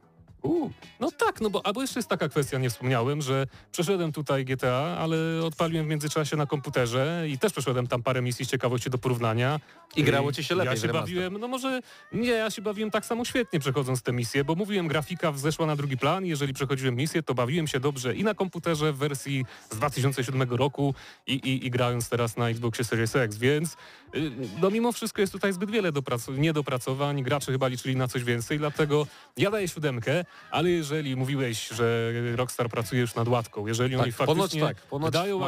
Uuu, No tak, no bo albo jeszcze jest taka kwestia, nie wspomniałem, że przeszedłem tutaj GTA, ale odpaliłem w międzyczasie na komputerze i też przeszedłem tam parę misji z ciekawości do porównania. I grało ci się lepiej Ja się bawiłem, no może nie, ja się bawiłem tak samo świetnie przechodząc te misje, bo mówiłem, grafika wzeszła na drugi plan. Jeżeli przechodziłem misję, to bawiłem się dobrze i na komputerze w wersji z 2007 roku i, i, i grając teraz na Xboxie Series X, więc y, no mimo wszystko jest tutaj zbyt wiele doprac- niedopracowań, gracze chyba liczyli na coś więcej, dlatego ja daję siódemkę, ale jeżeli mówiłeś, że Rockstar pracuje już nad łatką, jeżeli Tak, oni faktycznie tak, wydają,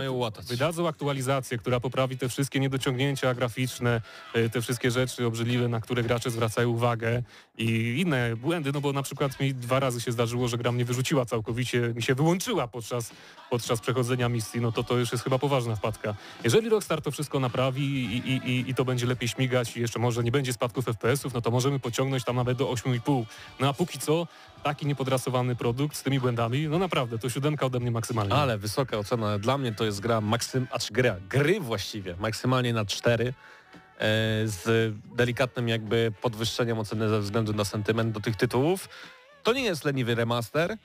wydadzą aktualizację, która poprawi te wszystkie niedociągnięcia graficzne, y, te wszystkie rzeczy obrzydliwe, na które gracze zwracają uwagę i inne błędy, no bo na przykład mi dwa razy się zdarzyło, że gra mnie wyrzuciła całkowicie, mi się wyłączyła podczas, podczas przechodzenia misji, no to to już jest chyba poważna wpadka. Jeżeli Rockstar to wszystko naprawi i, i, i, i to będzie lepiej śmigać i jeszcze może nie będzie spadków FPS-ów, no to możemy pociągnąć tam nawet do 8,5. No a póki co taki niepodrasowany produkt z tymi błędami, no naprawdę, to siódemka ode mnie maksymalnie. Ale wysoka ocena. Dla mnie to jest gra maksym, a czy gra, gry właściwie, maksymalnie na 4 e, z delikatnym jakby podwyższeniem oceny ze względu na sentyment do tych tytułów. To nie jest leniwy remaster,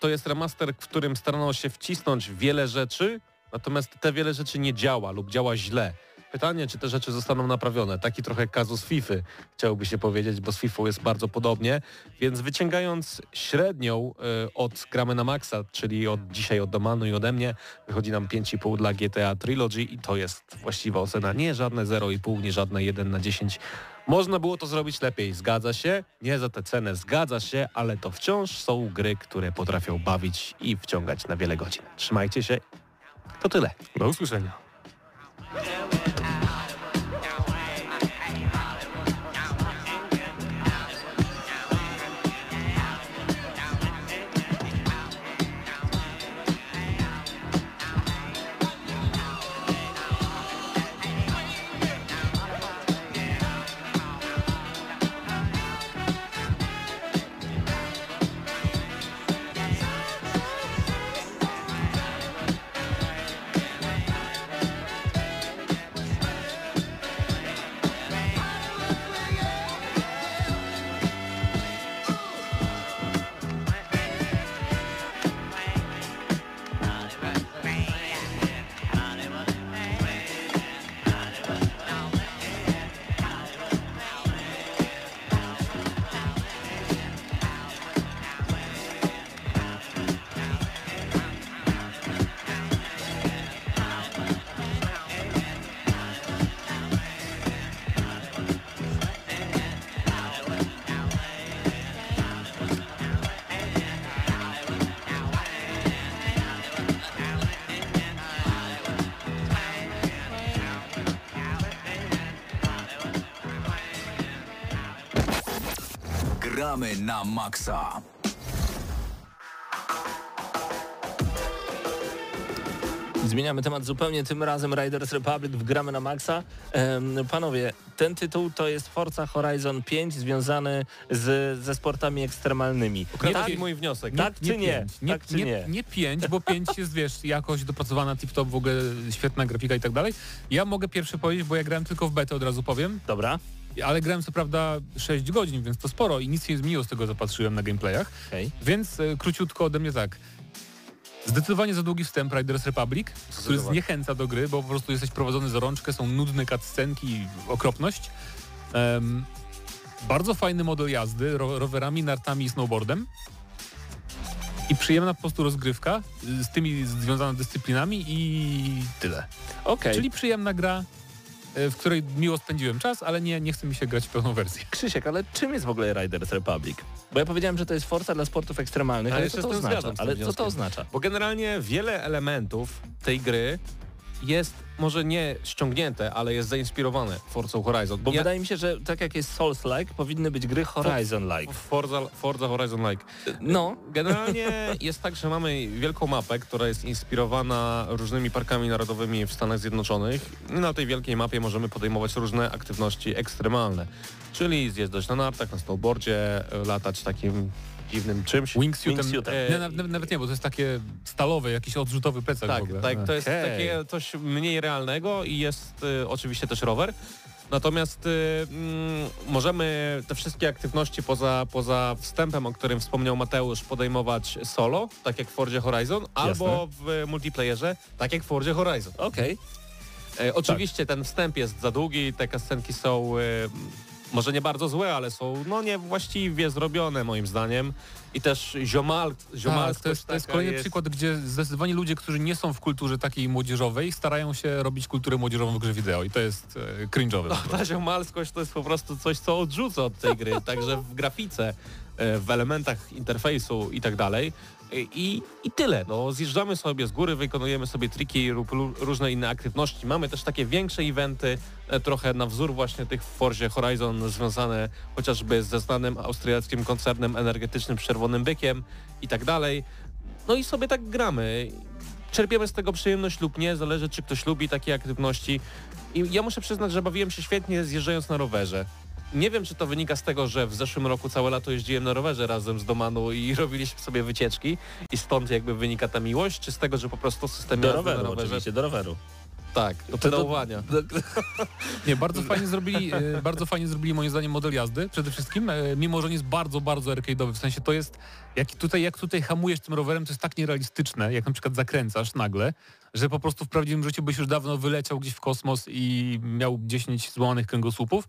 to jest remaster, w którym starano się wcisnąć wiele rzeczy, natomiast te wiele rzeczy nie działa lub działa źle. Pytanie, czy te rzeczy zostaną naprawione. Taki trochę kazus FIFA, chciałoby się powiedzieć, bo z FIFA jest bardzo podobnie. Więc wyciągając średnią y, od gramy na maksa, czyli od dzisiaj od Domanu i ode mnie, wychodzi nam 5,5 dla GTA Trilogy i to jest właściwa ocena. Nie żadne 0,5, nie żadne 1 na 10. Można było to zrobić lepiej, zgadza się. Nie za tę cenę, zgadza się, ale to wciąż są gry, które potrafią bawić i wciągać na wiele godzin. Trzymajcie się. To tyle. Do usłyszenia. Gramy na maksa. Zmieniamy temat zupełnie, tym razem Riders Republic w gramy na maksa. Em, panowie, ten tytuł to jest Forza Horizon 5 związany z, ze sportami ekstremalnymi. Ukradłeś mój wniosek. Tak czy nie? pięć. Nie, Tak czy nie, nie? nie pięć, bo pięć jest, wiesz, jakoś dopracowana tip-top, w ogóle świetna grafika i tak dalej. Ja mogę pierwszy powiedzieć, bo ja grałem tylko w betę, od razu powiem, Dobra, ale grałem co prawda 6 godzin, więc to sporo i nic się nie zmieniło z tego, co patrzyłem na gameplayach. okej. Więc e, króciutko ode mnie tak. Zdecydowanie za długi wstęp Riders Republic, który zniechęca do gry, bo po prostu jesteś prowadzony za rączkę, są nudne cutscenki, okropność. Em, bardzo fajny model jazdy, ro rowerami, nartami i snowboardem. I przyjemna po prostu rozgrywka y, z tymi związanymi dyscyplinami i tyle. Okej. Czyli przyjemna gra, w której miło spędziłem czas, ale nie, nie chce mi się grać w pełną wersję. Krzysiek, ale czym jest w ogóle Riders Republic? Bo ja powiedziałem, że to jest Forza dla sportów ekstremalnych, Ale ale co to oznacza? Ale co to oznacza? Bo generalnie wiele elementów tej gry jest może nie ściągnięte, ale jest zainspirowane Forza Horizon. Bo ja, wydaje mi się, że tak jak jest Souls-like, powinny być gry Horizon-like. Forza, Forza Horizon Like. No, Generalnie jest tak, że mamy wielką mapę, która jest inspirowana różnymi parkami narodowymi w Stanach Zjednoczonych. I na tej wielkiej mapie możemy podejmować różne aktywności ekstremalne. Czyli zjeżdżać na nartach, na snowboardzie, latać takim dziwnym czymś. Wingsuitem, Wingsuitem. nie, nawet, nawet nie, bo to jest takie stalowe, jakiś odrzutowy plecak Tak, w ogóle. tak, to jest Okej. takie coś mniej realnego i jest y, oczywiście też rower. Natomiast y, mm, możemy te wszystkie aktywności poza, poza wstępem, o którym wspomniał Mateusz, podejmować solo, tak jak w Fordzie Horizon, albo w multiplayerze, tak jak w Fordzie Horizon. okej. E, oczywiście ten wstęp jest za długi, te kascenki są e, może nie bardzo złe, ale są no niewłaściwie zrobione moim zdaniem. I też ziomal, Tak, ziomalskość to jest, to jest kolejny przykład, gdzie zdecydowanie ludzie, którzy nie są w kulturze takiej młodzieżowej, starają się robić kulturę młodzieżową w grze wideo i to jest e, cringe'owe. No, ta ziomalskość to jest po prostu coś, co odrzuca od tej gry, także w grafice, w elementach interfejsu i tak dalej. I, I tyle. No, zjeżdżamy sobie z góry, wykonujemy sobie triki lub lu- różne inne aktywności. Mamy też takie większe eventy, e, trochę na wzór właśnie tych w Forzie Horizon, związane chociażby ze znanym austriackim koncernem energetycznym Czerwonym Bykiem i tak dalej. No i sobie tak gramy. Czerpiemy z tego przyjemność lub nie, zależy czy ktoś lubi takie aktywności. I ja muszę przyznać, że bawiłem się świetnie zjeżdżając na rowerze. Nie wiem, czy to wynika z tego, że w zeszłym roku całe lato jeździłem na rowerze razem z Domanu i robiliśmy sobie wycieczki i stąd jakby wynika ta miłość, czy z tego, że po prostu system Do roweru na rowerze... oczywiście, do roweru. Tak, do pedałowania. Nie, bardzo fajnie zrobili, e, bardzo fajnie zrobili moim zdaniem model jazdy przede wszystkim, e, mimo że on jest bardzo, bardzo arcade'owy, w sensie to jest, jak tutaj, jak tutaj hamujesz tym rowerem, to jest tak nierealistyczne, jak na przykład zakręcasz nagle, że po prostu w prawdziwym życiu byś już dawno wyleciał gdzieś w kosmos i miał 10 złamanych kręgosłupów.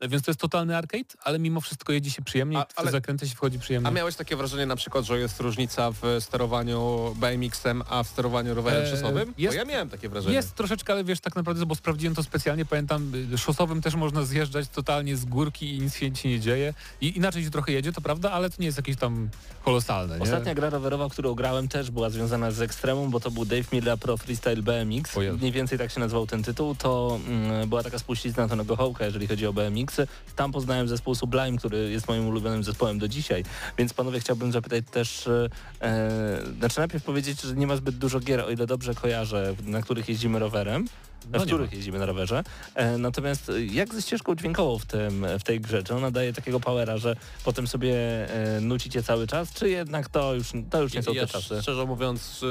E, Więc to jest totalny arcade, ale mimo wszystko jedzie się przyjemnie, A- w zakręty się wchodzi przyjemnie. A miałeś takie wrażenie na przykład, że jest różnica w sterowaniu BMX-em, a w sterowaniu rowerem Eee, szosowym? jest- Bo ja miałem takie wrażenie. Jest troszeczkę, ale wiesz, tak naprawdę, bo sprawdziłem to specjalnie, pamiętam, y, szosowym też można zjeżdżać totalnie z górki i nic się ci nie dzieje. I inaczej się trochę jedzie, to prawda, ale to nie jest jakieś tam kolosalne, nie? Ostatnia gra rowerowa, którą grałem też była związana z ekstremum, bo to był Dave Miller Pro Freestyle BMX. Mniej więcej tak się nazywał ten tytuł. To mm, była taka spuścizna Tonego Hołka, jeżeli chodzi o BMX. Tam poznałem zespół Sublime, który jest moim ulubionym zespołem do dzisiaj. Więc panowie chciałbym zapytać też, e, e, znaczy najpierw powiedzieć, że nie ma zbyt dużo gier, o ile dobrze kojarzę, na których jeździmy rowerem. No w których jeździmy na rowerze. E, natomiast e, jak ze ścieżką dźwiękową w, tym, w tej grze? Czy ona daje takiego powera, że potem sobie e, nucicie cały czas, czy jednak to już, to już nie są ja te czasy? szczerze mówiąc,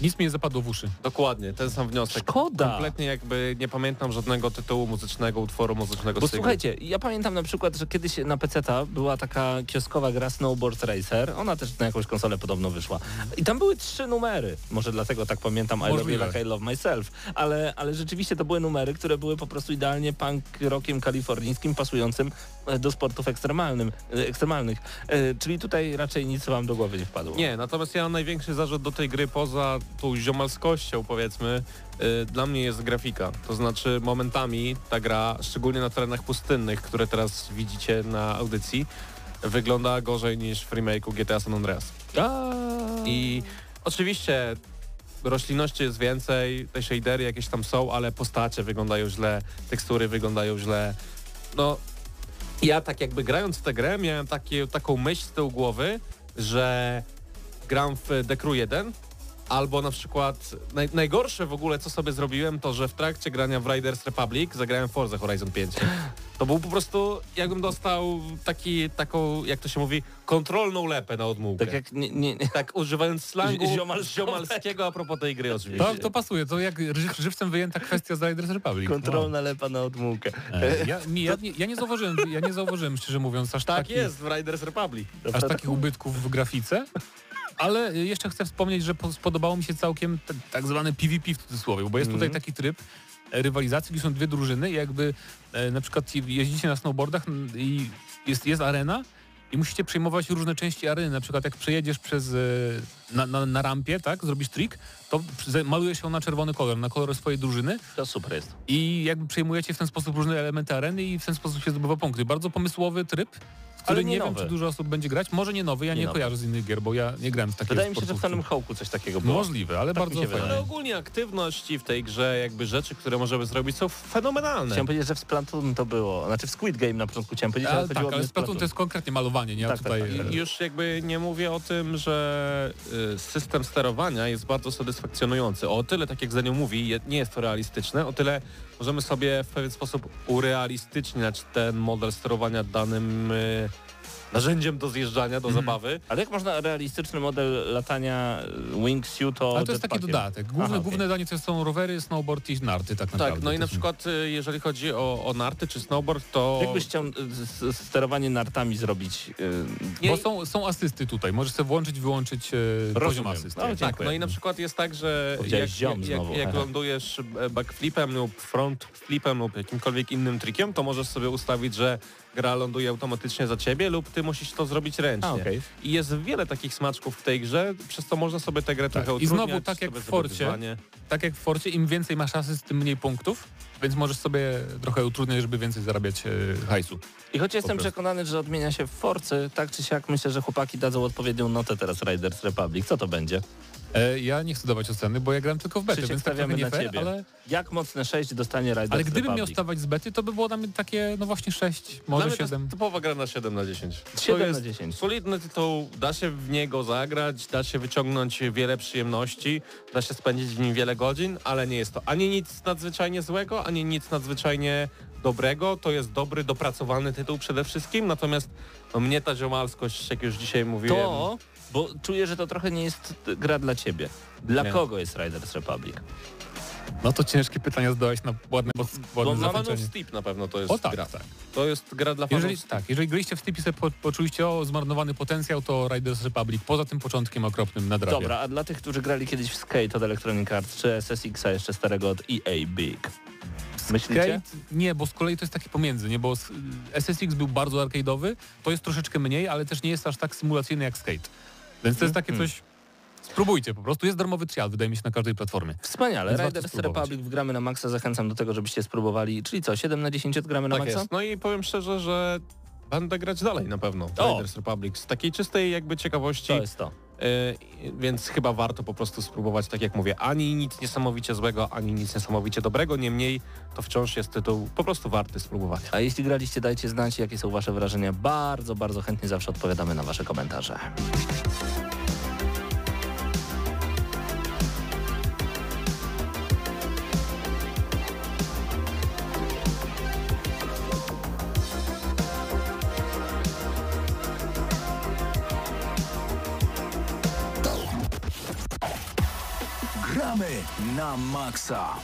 Nic mi nie zapadło w uszy. dokładnie, ten sam wniosek. Szkoda! Kompletnie jakby nie pamiętam żadnego tytułu muzycznego, utworu muzycznego Bo słuchajcie, ja pamiętam na przykład, że kiedyś na PC-ta była taka kioskowa gra Snowboard Racer. Ona też na jakąś konsolę podobno wyszła. I tam były trzy numery. Może dlatego tak pamiętam I Love You. Like I Love Myself. Ale, ale rzeczywiście to były numery, które były po prostu idealnie punk rockiem kalifornijskim, pasującym e, do sportów ekstremalnym, e, ekstremalnych. E, Czyli tutaj raczej nic wam do głowy nie wpadło. Nie, natomiast ja mam największy zarzut do tej gry poza tą ziomalskością powiedzmy, dla mnie jest grafika. To znaczy momentami ta gra, szczególnie na terenach pustynnych, które teraz widzicie na audycji, wygląda gorzej niż w remake'u GTA San Andreas. I oczywiście roślinności jest więcej, te shadery jakieś tam są, ale postacie wyglądają źle, tekstury wyglądają źle. No, ja tak jakby grając w tę grę miałem takie, taką myśl z tyłu głowy, że gram w Crew 1 albo na przykład naj, najgorsze w ogóle co sobie zrobiłem to, że w trakcie grania w Riders Republic zagrałem Forza Horizon 5. To był po prostu, jakbym dostał taki, taką, jak to się mówi, kontrolną lepę na odmówkę. Tak jak nie, nie, nie. Tak używając slangu Ziomalskiego. ziomalskiego a propos tej gry oczywiście. To, to pasuje, to jak ży- żywcem wyjęta kwestia z Riders Republic. Kontrolna lepa na odmułkę. Wow. E, Ja, mi, ja, nie, ja nie zauważyłem, ja nie zauważyłem, szczerze mówiąc, aż tak takich, jest w Riders Republic. aż takich ubytków w grafice. Ale jeszcze chcę wspomnieć, że po- spodobało mi się całkiem tak zwany PvP w cudzysłowie, bo jest tutaj taki tryb e, rywalizacji, gdzie są dwie drużyny i jakby e, na przykład jeździcie na snowboardach i jest, jest arena i musicie przejmować różne części areny, na przykład jak przejedziesz przez, e, na, na, na rampie, tak, zrobisz trik, to przy- maluje się na czerwony kolor, na kolor swojej drużyny To super jest. i jakby przejmujecie w ten sposób różne elementy areny i w ten sposób się zdobywa punkty. Bardzo pomysłowy tryb, który Ale nie, nie wiem, czy dużo osób będzie grać. Może nie nowy, ja nie, Nie nowy. kojarzę z innych gier, bo ja nie grałem w takiego Wydaje mi się, że w. Samym Hołku coś takiego było. Możliwe, ale Tak bardzo się fajne. wydaje. Ale ogólnie aktywności w tej grze, jakby rzeczy, które możemy zrobić są fenomenalne. Chciałem powiedzieć, że w Splatoon to było. Znaczy w Squid Game na początku chciałem powiedzieć, ale, Ale, tak, ale o Splatoon to jest konkretnie malowanie, nie? Tak, tak, tutaj, tak. I już jakby nie mówię o tym, że y, system sterowania jest bardzo satysfakcjonujący. O tyle, tak jak Zeniu mówi, je- nie jest to realistyczne, o tyle możemy sobie w pewien sposób urealistyczniać ten model sterowania danym y, narzędziem do zjeżdżania, do Mhm. zabawy. Ale jak można realistyczny model latania wingsuit to ale to jest taki dodatek. Główne, Aha, okej. główne danie to są rowery, snowboard i narty tak naprawdę. Tak, no i na przykład y, jeżeli chodzi o, o narty czy snowboard, to... Jakbyś chciał s- sterowanie nartami zrobić? Nie- Bo są, są asysty tutaj, możesz sobie włączyć, wyłączyć poziom Rozumiem. asysty. No, Tak, no i na przykład jest tak, że jak, jak, znowu, jak, jak lądujesz e, backflipem lub front flipem lub jakimkolwiek innym trikiem, to możesz sobie ustawić, że gra ląduje automatycznie za ciebie lub ty musisz to zrobić ręcznie. A, okej. I jest wiele takich smaczków w tej grze, przez to można sobie tę grę trochę I utrudniać. znowu tak jak w Forcie, tak jak w Forcie, im więcej masz asyst, tym mniej punktów, więc możesz sobie trochę utrudniać, żeby więcej zarabiać e, hajsu. I choć jestem przekonany, że odmienia się w Forcy, tak czy siak myślę, że chłopaki dadzą odpowiednią notę teraz Riders Republic. Co to będzie? E, ja nie chcę dawać oceny, bo ja gram tylko w Krzysiek, więc tak trochę stawiamy nie na fair, ciebie. ale, Jak mocne 6 dostanie Riders ale gdybym Republic? miał stawać z bety, to by było dla mnie takie, no właśnie 6, Dla może mnie to 7. jest typowa gra na 7 na 10. To 7 na jest 10. Solidny tytuł, da się w niego zagrać, da się wyciągnąć wiele przyjemności, da się spędzić w nim wiele godzin, ale nie jest to ani nic nadzwyczajnie złego, ani nic nadzwyczajnie dobrego. To jest dobry, dopracowany tytuł przede wszystkim, natomiast no, mnie ta ziomalskość, jak już dzisiaj mówiłem... To, bo czuję, że to trochę nie jest gra dla ciebie. Dla Nie. kogo jest Riders Republic? No to ciężkie pytania zdałeś na ładne, Bo Dla fanów. Steep na pewno to jest O tak, gra. tak. To jest gra dla fanów Jeżeli, tak, jeżeli graliście w Steep i sobie po, poczuliście o zmarnowany potencjał, to Riders Republic poza tym początkiem okropnym nadrabia. Dobra, a dla tych, którzy grali kiedyś w Skate od Electronic Arts, czy SSX-a jeszcze starego od EA Big? Myślicie? Skate? Nie, bo z kolei to jest takie pomiędzy, nie? Bo SSX był bardzo arcade'owy, to jest troszeczkę mniej, ale też nie jest aż tak symulacyjny jak Skate. Więc to jest takie Mhm. coś... Spróbujcie po prostu, jest darmowy trial, wydaje mi się, na każdej platformie. Wspaniale. Więc Riders. Republic wgramy na maksa. Zachęcam do tego, żebyście spróbowali. Czyli co, 7 na 10 odgramy na Tak maksa? jest. No i powiem szczerze, że będę grać dalej na pewno w O! Riders Republic. Z takiej czystej jakby ciekawości. To jest to. Yy, więc chyba warto po prostu spróbować, tak jak mówię, ani nic niesamowicie złego, ani nic niesamowicie dobrego, niemniej to wciąż jest tytuł po prostu warty spróbowania. A jeśli graliście, dajcie znać, jakie są wasze wrażenia. Bardzo, bardzo chętnie zawsze odpowiadamy na wasze komentarze. Na maksa.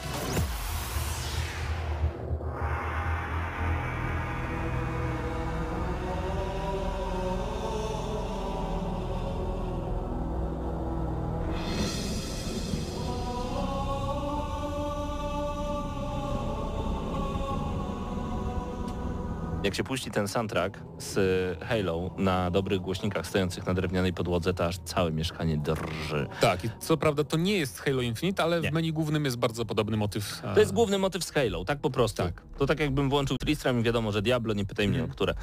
Jak się puści ten soundtrack z Halo na dobrych głośnikach stojących na drewnianej podłodze, to aż całe mieszkanie drży. Tak, i co prawda to nie jest Halo Infinite, ale Nie. w menu głównym jest bardzo podobny motyw. a- To jest główny motyw z Halo, tak po prostu. Tak. To tak jakbym włączył Tristram i wiadomo, że Diablo, nie pytaj mnie Mhm. o które.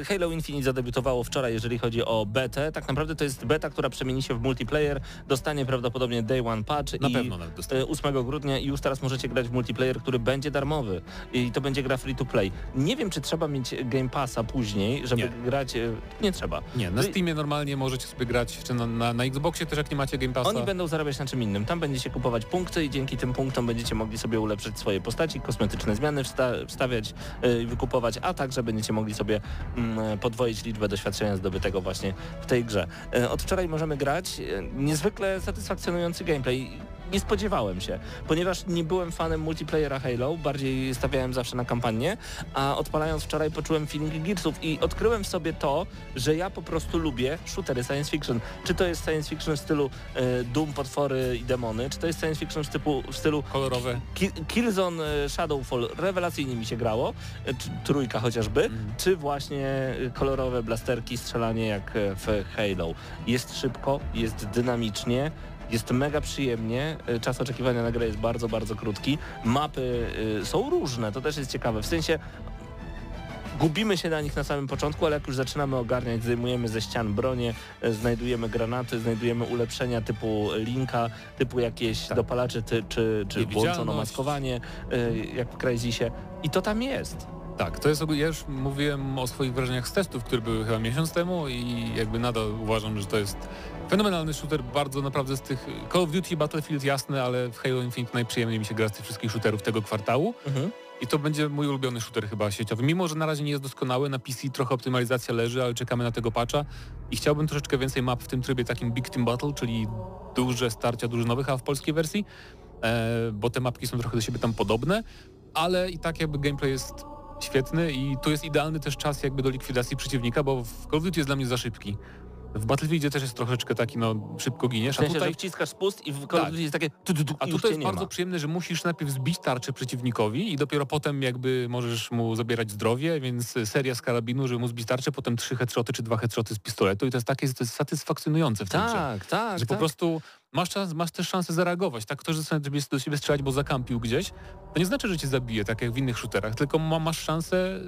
E, Halo Infinite zadebiutowało wczoraj, jeżeli chodzi o betę. Tak naprawdę to jest beta, która przemieni się w multiplayer. Dostanie prawdopodobnie Day One Patch Na i pewno nawet dostanie. e, 8 grudnia i już teraz możecie grać w multiplayer, który będzie darmowy. I to będzie gra free to play. Nie wiem, czy trzeba trzeba mieć Game Passa później, żeby Nie. grać... e, Nie trzeba. Nie, na Steamie normalnie możecie sobie grać, czy na, na, na Xboxie też jak nie macie Game Passa. Oni będą zarabiać na czym innym. Tam będziecie kupować punkty i dzięki tym punktom będziecie mogli sobie ulepszyć swoje postaci, kosmetyczne zmiany wsta- wstawiać y, i wykupować, a także będziecie mogli sobie mm, podwoić liczbę doświadczenia zdobytego właśnie w tej grze. Y, Od wczoraj możemy grać. Niezwykle satysfakcjonujący gameplay. Nie spodziewałem się, ponieważ nie byłem fanem multiplayera Halo, bardziej stawiałem zawsze na kampanię, a odpalając wczoraj poczułem feeling Gearsów i odkryłem w sobie to, że ja po prostu lubię shootery science fiction. Czy to jest science fiction w stylu e, Doom, potwory i demony, czy to jest science fiction w, typu, w stylu Kolorowe. Ki- Killzone e, Shadowfall, rewelacyjnie mi się grało, e, trójka chociażby, Mhm. czy właśnie e, kolorowe blasterki, strzelanie jak w Halo. Jest szybko, jest dynamicznie, jest mega przyjemnie, e, czas oczekiwania na grę jest bardzo, bardzo krótki. Mapy e, są różne, to też jest ciekawe, w sensie Gubimy się na nich na samym początku, ale jak już zaczynamy ogarniać, zdejmujemy ze ścian bronię, e, znajdujemy granaty, znajdujemy ulepszenia typu linka, typu jakieś dopalacze ty, czy, czy włączono maskowanie, jak w Crysisie. I to tam jest. Tak, to jest ja już mówiłem o swoich wrażeniach z testów, które były chyba miesiąc temu i jakby nadal uważam, że to jest fenomenalny shooter, bardzo naprawdę z tych Call of Duty, Battlefield jasne, ale w Halo Infinite najprzyjemniej mi się gra z tych wszystkich shooterów tego kwartału. I to będzie mój ulubiony shooter chyba sieciowy, mimo że na razie nie jest doskonały, na PC trochę optymalizacja leży, ale czekamy na tego patcha. I chciałbym troszeczkę więcej map w tym trybie takim Big Team Battle, czyli duże starcia drużynowych, a w polskiej wersji, e, bo te mapki są trochę do siebie tam podobne, ale i tak jakby gameplay jest świetny i tu jest idealny też czas jakby do likwidacji przeciwnika, bo w Call of Duty jest dla mnie za szybki. W Battlefieldzie też jest troszeczkę taki, no, szybko giniesz, W a sensie, tutaj, że wciskasz spust i w Call Tak. Jest takie tu, tu, tu, a tutaj jest bardzo ma. przyjemne, że musisz najpierw zbić tarczę przeciwnikowi i dopiero potem jakby możesz mu zabierać zdrowie, więc seria z karabinu, żeby mu zbić tarczę, potem trzy headshoty czy dwa headshoty z pistoletu i to jest takie to jest satysfakcjonujące w tym grze. Tak, tak, Że po tak. prostu masz, czas, masz też szansę zareagować. Tak, ktoś że żeby do siebie strzelać, bo zakampił gdzieś, to nie znaczy, że cię zabije, tak jak w innych shooterach, tylko ma, masz szansę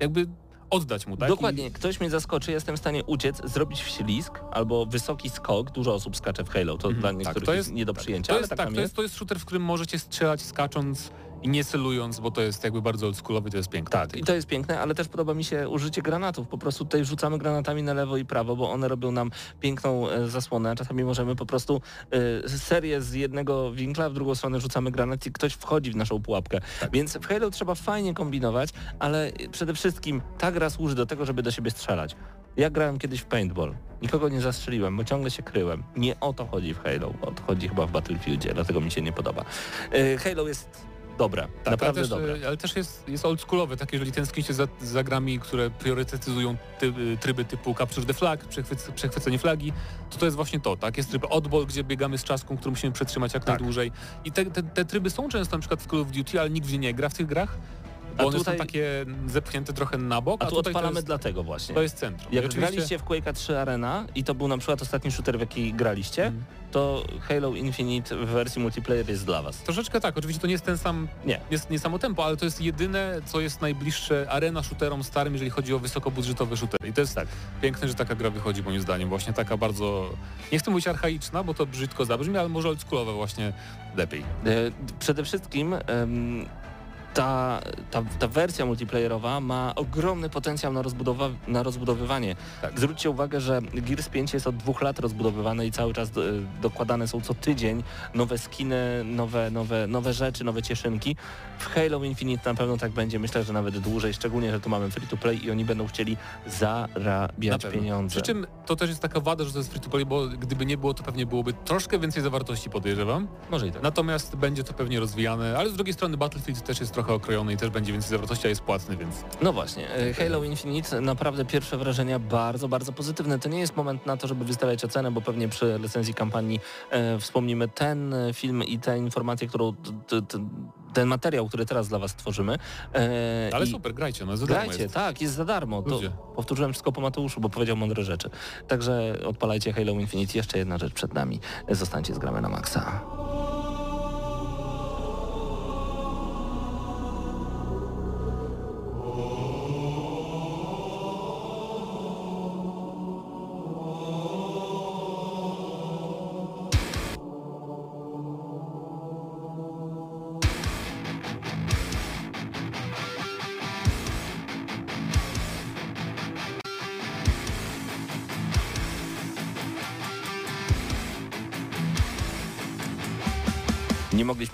jakby oddać mu, tak? Dokładnie, ktoś mnie zaskoczy, jestem w stanie uciec, zrobić wślizg albo wysoki skok. Dużo osób skacze w Halo, to Mhm, dla tak, niektórych to jest, nie do I przyjęcia, to ale jest, tak, tak, to jest, to jest shooter, w którym możecie strzelać skacząc i nie celując, bo to jest jakby bardzo oldschoolowy, to jest piękne. Tak, i to jest piękne, ale też podoba mi się użycie granatów. Po prostu tutaj rzucamy granatami na lewo i prawo, bo one robią nam piękną e, zasłonę. Czasami możemy po prostu e, serię z jednego winkla, w drugą stronę rzucamy granat i ktoś wchodzi w naszą pułapkę. Więc w Halo trzeba fajnie kombinować, ale przede wszystkim ta gra służy do tego, żeby do siebie strzelać. Ja grałem kiedyś w paintball. Nikogo nie zastrzeliłem, bo ciągle się kryłem. Nie o to chodzi w Halo. O to chodzi chyba w Battlefieldzie, dlatego mi się nie podoba. E, Halo jest dobre, Tak, naprawdę ale też, dobre. e, ale też jest, jest oldschoolowy, tak jeżeli tęsknicie za, za grami, które priorytetyzują ty, y, tryby typu Capture the Flag, przechwyc, przechwycenie flagi, to to jest właśnie to, tak? Jest tryb Oddball, gdzie biegamy z czaską, którą musimy przetrzymać jak Tak. najdłużej. I te, te, te tryby są często na przykład w Call of Duty, ale nikt w nie nie gra w tych grach, A one tutaj- są takie zepchnięte trochę na bok, A a, tu tutaj to odpalamy jest, dlatego właśnie. to jest centrum. Jak oczywiście- graliście w Quake'a 3 Arena i to był na przykład ostatni shooter, w jaki graliście, Mhm. to Halo Infinite w wersji multiplayer jest dla was. Troszeczkę tak, oczywiście to nie jest ten sam, Nie. jest nie samo tempo, ale to jest jedyne, co jest najbliższe arena shooterom starym, jeżeli chodzi o wysokobudżetowe shootery. I to jest tak piękne, że taka gra wychodzi moim zdaniem, właśnie taka bardzo, nie chcę mówić archaiczna, bo to brzydko zabrzmi, ale może oldschoolowa właśnie lepiej. E, Przede wszystkim ta, ta, ta wersja multiplayerowa ma ogromny potencjał na, rozbudowa, na rozbudowywanie. Tak. Zwróćcie uwagę, że Gears 5 jest od dwóch lat rozbudowywane i cały czas do, dokładane są co tydzień nowe skiny, nowe, nowe, nowe rzeczy, nowe cieszynki. W Halo Infinite na pewno tak będzie, myślę, że nawet dłużej, szczególnie, że tu mamy free to play i oni będą chcieli zarabiać pieniądze. Przy czym to też jest taka wada, że to jest free to play, bo gdyby nie było, to pewnie byłoby troszkę więcej zawartości, podejrzewam. Może i tak. Natomiast będzie to pewnie rozwijane, ale z drugiej strony Battlefield też jest trochę okrojony i też będzie więcej zawartości, a jest płatny, więc No właśnie, e, Halo Infinite, naprawdę pierwsze wrażenia bardzo, bardzo pozytywne. To nie jest moment na to, żeby wystawiać ocenę, bo pewnie przy recenzji kampanii e, wspomnimy ten e, film i tę informację, którą, ten materiał, który teraz dla Was tworzymy. E, ale super, grajcie, no za darmo Grajcie, jest. tak, jest za darmo. To powtórzyłem wszystko po Mateuszu, bo powiedział mądre rzeczy. Także odpalajcie Halo Infinite. Jeszcze jedna rzecz przed nami. Zostańcie z gramy na maksa.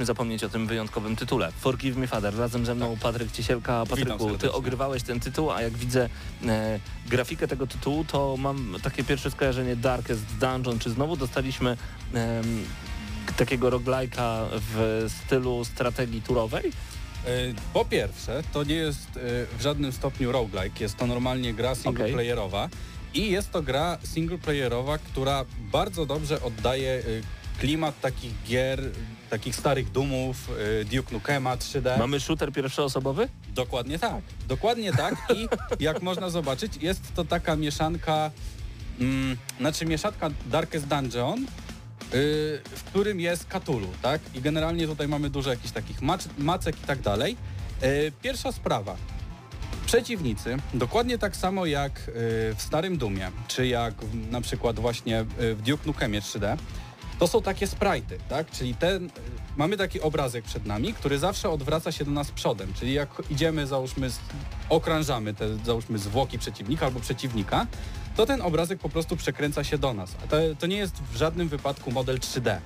Mogliśmy zapomnieć o tym wyjątkowym tytule. Forgive Me Father. Razem ze mną Patryk Ciesielka. Patryku, ty ogrywałeś ten tytuł, a jak widzę e, grafikę tego tytułu, to mam takie pierwsze skojarzenie Darkest Dungeon. Czy znowu dostaliśmy em, takiego roguelike'a w stylu strategii turowej? E, Po pierwsze, to nie jest e, w żadnym stopniu roguelike, jest to normalnie gra singleplayerowa i jest to gra singleplayerowa, która bardzo dobrze oddaje e, klimat takich gier, takich starych dumów, e, Duke Nukema 3D. Mamy shooter pierwszoosobowy? Dokładnie tak. Dokładnie tak i jak można zobaczyć, jest to taka mieszanka, mm, znaczy mieszanka Darkest Dungeon, yy, w którym jest Cthulhu, tak? I generalnie tutaj mamy dużo jakichś takich mac- macek i tak dalej. Yy, pierwsza sprawa. Przeciwnicy, dokładnie tak samo jak w Starym Dumie, czy jak na przykład właśnie w Duke Nukemie 3D, to są takie sprite'y, tak? Czyli ten, mamy taki obrazek przed nami, który zawsze odwraca się do nas przodem, czyli jak idziemy, załóżmy, okrążamy te, załóżmy, zwłoki przeciwnika albo przeciwnika, to ten obrazek po prostu przekręca się do nas. A to, to nie jest w żadnym wypadku model 3D.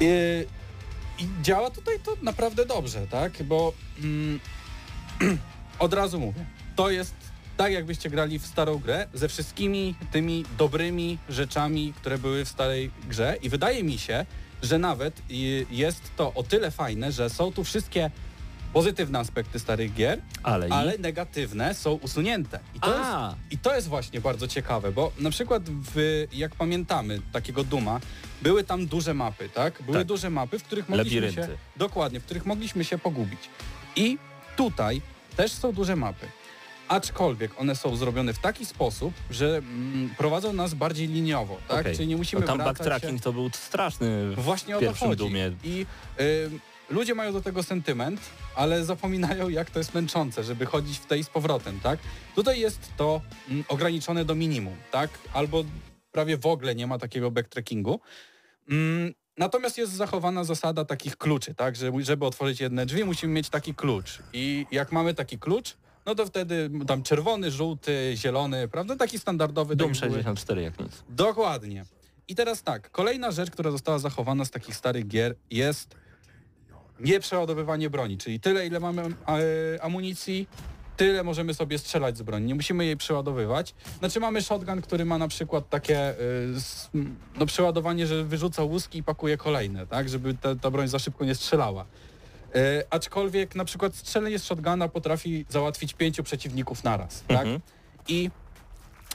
I, i działa tutaj to naprawdę dobrze, tak? Bo mm, od razu mówię, to jest tak jakbyście grali w starą grę ze wszystkimi tymi dobrymi rzeczami, które były w starej grze i wydaje mi się, że nawet jest to o tyle fajne, że są tu wszystkie pozytywne aspekty starych gier, Ale, ale negatywne są usunięte. I to, jest, I to jest właśnie bardzo ciekawe, bo na przykład w, jak pamiętamy takiego Duma, były tam duże mapy, tak? Były Tak. duże mapy, w których mogliśmy się... labirynty. Dokładnie, w których mogliśmy się pogubić. I tutaj też są duże mapy. Aczkolwiek one są zrobione w taki sposób, że mm, prowadzą nas bardziej liniowo, tak? Okej. Czyli nie musimy No tam backtracking się... to był straszny w Właśnie o to pierwszym chodzi. Dumie. I y, ludzie mają do tego sentyment, ale zapominają jak to jest męczące, żeby chodzić w tej z powrotem, tak? Tutaj jest to mm, ograniczone do minimum, tak? Albo prawie w ogóle nie ma takiego backtrackingu. Mm, Natomiast jest zachowana zasada takich kluczy, tak? Że żeby otworzyć jedne drzwi, musimy mieć taki klucz. I jak mamy taki klucz, no to wtedy tam czerwony, żółty, zielony, prawda? Taki standardowy. Dum tak jak były- 64 jak nic. Dokładnie. I teraz tak, kolejna rzecz, która została zachowana z takich starych gier jest nieprzeładowywanie broni, czyli tyle ile mamy e, amunicji, tyle możemy sobie strzelać z broni, nie musimy jej przeładowywać. Znaczy mamy shotgun, który ma na przykład takie e, no, przeładowanie, że wyrzuca łuski i pakuje kolejne, tak, żeby ta, ta broń za szybko nie strzelała. E, aczkolwiek na przykład strzelenie z shotguna potrafi załatwić pięciu przeciwników naraz, tak? Mhm. I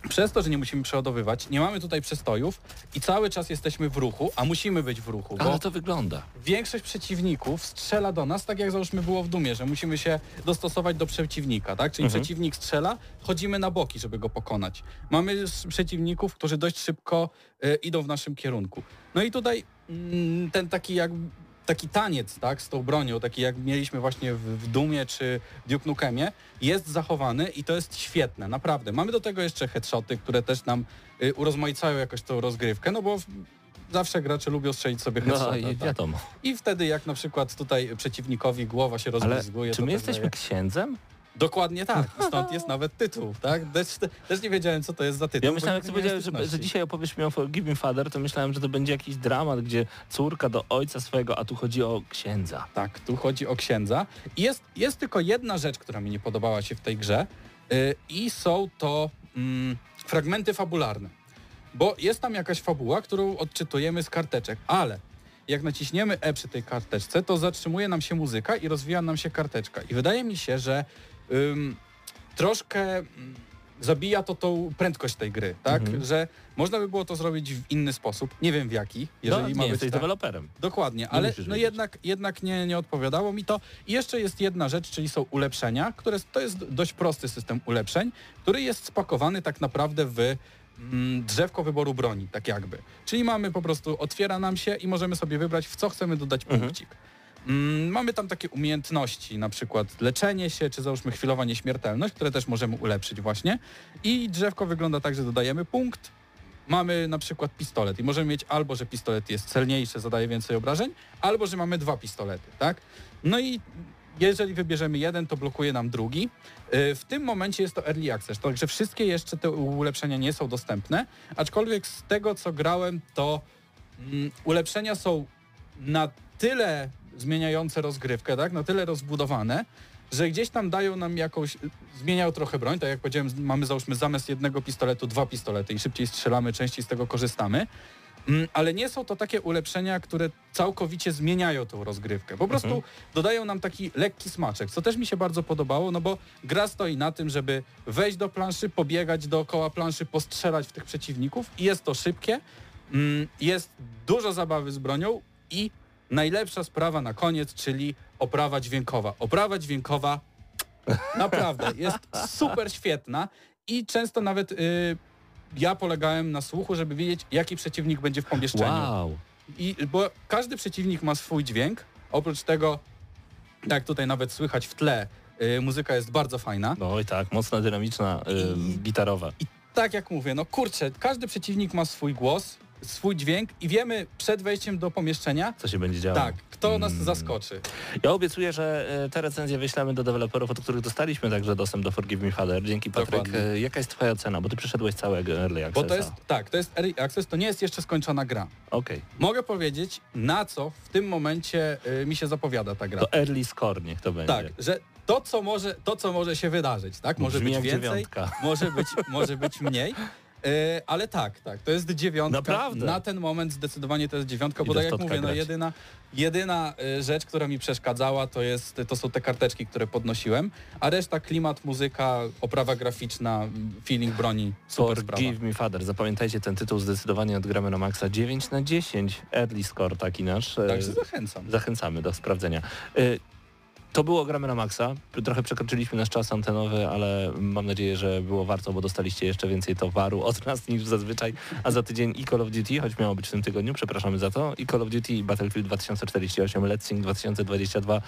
przez to, że nie musimy przeładowywać, nie mamy tutaj przestojów i cały czas jesteśmy w ruchu, a musimy być w ruchu, Ale to wygląda. większość przeciwników strzela do nas, tak jak załóżmy było w Dumie, że musimy się dostosować do przeciwnika, tak? Czyli Mhm. przeciwnik strzela, chodzimy na boki, żeby go pokonać. Mamy przeciwników, którzy dość szybko e, idą w naszym kierunku. No i tutaj mm, ten taki jak taki taniec, tak, z tą bronią, taki jak mieliśmy właśnie w, w Dumie czy w Duke Nukemie, jest zachowany i to jest świetne, naprawdę. Mamy do tego jeszcze headshoty, które też nam y, urozmaicają jakoś tą rozgrywkę, no bo w, zawsze gracze lubią strzelić sobie headshota. No i tak. wiadomo. I wtedy jak na przykład tutaj przeciwnikowi głowa się Ale rozbryzguje, czy to my jesteśmy daje- księdzem? Dokładnie tak. Stąd jest nawet tytuł, tak? Też, też nie wiedziałem, co to jest za tytuł. Ja myślałem, jak ty powiedziałeś, że, że dzisiaj opowiesz mi o Forgiving Father, to myślałem, że to będzie jakiś dramat, gdzie córka do ojca swojego, a tu chodzi o księdza. Tak, tu chodzi o księdza. I jest, jest tylko jedna rzecz, która mi nie podobała się w tej grze yy, i są to mm, fragmenty fabularne. Bo jest tam jakaś fabuła, którą odczytujemy z karteczek, ale jak naciśniemy E przy tej karteczce, to zatrzymuje nam się muzyka i rozwija nam się karteczka. I wydaje mi się, że ym, troszkę mm, zabija to tą prędkość tej gry, tak? Mhm. Że można by było to zrobić w inny sposób, nie wiem w jaki, jeżeli no, ma nie być jesteś tak. deweloperem. Dokładnie, ale no wiedzieć. jednak, jednak nie, nie odpowiadało mi to. I jeszcze jest jedna rzecz, czyli są ulepszenia, które to jest dość prosty system ulepszeń, który jest spakowany tak naprawdę w mm, drzewko wyboru broni, tak jakby. Czyli mamy po prostu, otwiera nam się i możemy sobie wybrać, w co chcemy dodać Mhm. punkcik. Mm, Mamy tam takie umiejętności, na przykład leczenie się, czy załóżmy chwilowa nieśmiertelność, które też możemy ulepszyć właśnie. I drzewko wygląda tak, że dodajemy punkt, mamy na przykład pistolet i możemy mieć albo, że pistolet jest celniejszy, zadaje więcej obrażeń, albo, że mamy dwa pistolety, tak? No i jeżeli wybierzemy jeden, to blokuje nam drugi. Yy, W tym momencie jest to early access, także wszystkie jeszcze te ulepszenia nie są dostępne, aczkolwiek z tego, co grałem, to mm, ulepszenia są na tyle zmieniające rozgrywkę, tak? Na tyle rozbudowane, że gdzieś tam dają nam jakąś, zmieniają trochę broń, tak jak powiedziałem, mamy załóżmy zamiast jednego pistoletu dwa pistolety i szybciej strzelamy, częściej z tego korzystamy. Mm, ale nie są to takie ulepszenia, które całkowicie zmieniają tą rozgrywkę. Po prostu Mhm. dodają nam taki lekki smaczek, co też mi się bardzo podobało, no bo gra stoi na tym, żeby wejść do planszy, pobiegać dookoła planszy, postrzelać w tych przeciwników i jest to szybkie, mm, jest dużo zabawy z bronią i najlepsza sprawa na koniec, czyli oprawa dźwiękowa. Oprawa dźwiękowa naprawdę jest super świetna i często nawet y, ja polegałem na słuchu, żeby wiedzieć, jaki przeciwnik będzie w pomieszczeniu. Wow. I, bo każdy przeciwnik ma swój dźwięk. Oprócz tego, jak tutaj nawet słychać w tle, y, muzyka jest bardzo fajna. No i tak, mocna, dynamiczna, y, I- gitarowa. I tak jak mówię, no kurczę, każdy przeciwnik ma swój głos, swój dźwięk i wiemy przed wejściem do pomieszczenia, Co się będzie działo? tak, kto nas Mm. zaskoczy. Ja obiecuję, że e, te recenzje wyślemy do deweloperów, od których dostaliśmy także dostęp do Forgive Me Father. Dzięki Patryk. Dokładnie. E, Jaka jest twoja cena? Bo ty przeszedłeś całego Early Accessa. Bo to jest, tak, to jest Early Access, to nie jest jeszcze skończona gra. Okej. Mogę powiedzieć, na co w tym momencie y, mi się zapowiada ta gra. To Early Score niech to będzie. Tak, że to co, może, to, co może się wydarzyć, tak? Może Brzmi być więcej, dziewiątka. może być, może być mniej. E, ale tak, tak, to jest dziewiątka. Naprawdę? Na ten moment zdecydowanie to jest dziewiątka, bo tak jak mówię, no jedyna, jedyna e, rzecz, która mi przeszkadzała, to, jest, to są te karteczki, które podnosiłem, a reszta klimat, muzyka, oprawa graficzna, feeling broni, super sprawa. Forgive Me Father. Zapamiętajcie ten tytuł, zdecydowanie odgramy na maksa 9 na 10. Early Score taki nasz. E, Także zachęcam. Zachęcamy do sprawdzenia. To było Gramy na Maxa. Trochę przekroczyliśmy nasz czas antenowy, ale mam nadzieję, że było warto, bo dostaliście jeszcze więcej towaru od nas niż zazwyczaj. A za tydzień i Call of Duty, choć miało być w tym tygodniu, przepraszamy za to, i Call of Duty i Battlefield 2048, Let's Sing 2022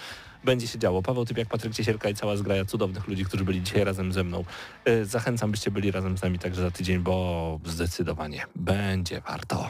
będzie się działo. Paweł Typiak, Patryk Ciesielka i cała zgraja cudownych ludzi, którzy byli dzisiaj razem ze mną. Y, Zachęcam, byście byli razem z nami także za tydzień, bo zdecydowanie będzie warto.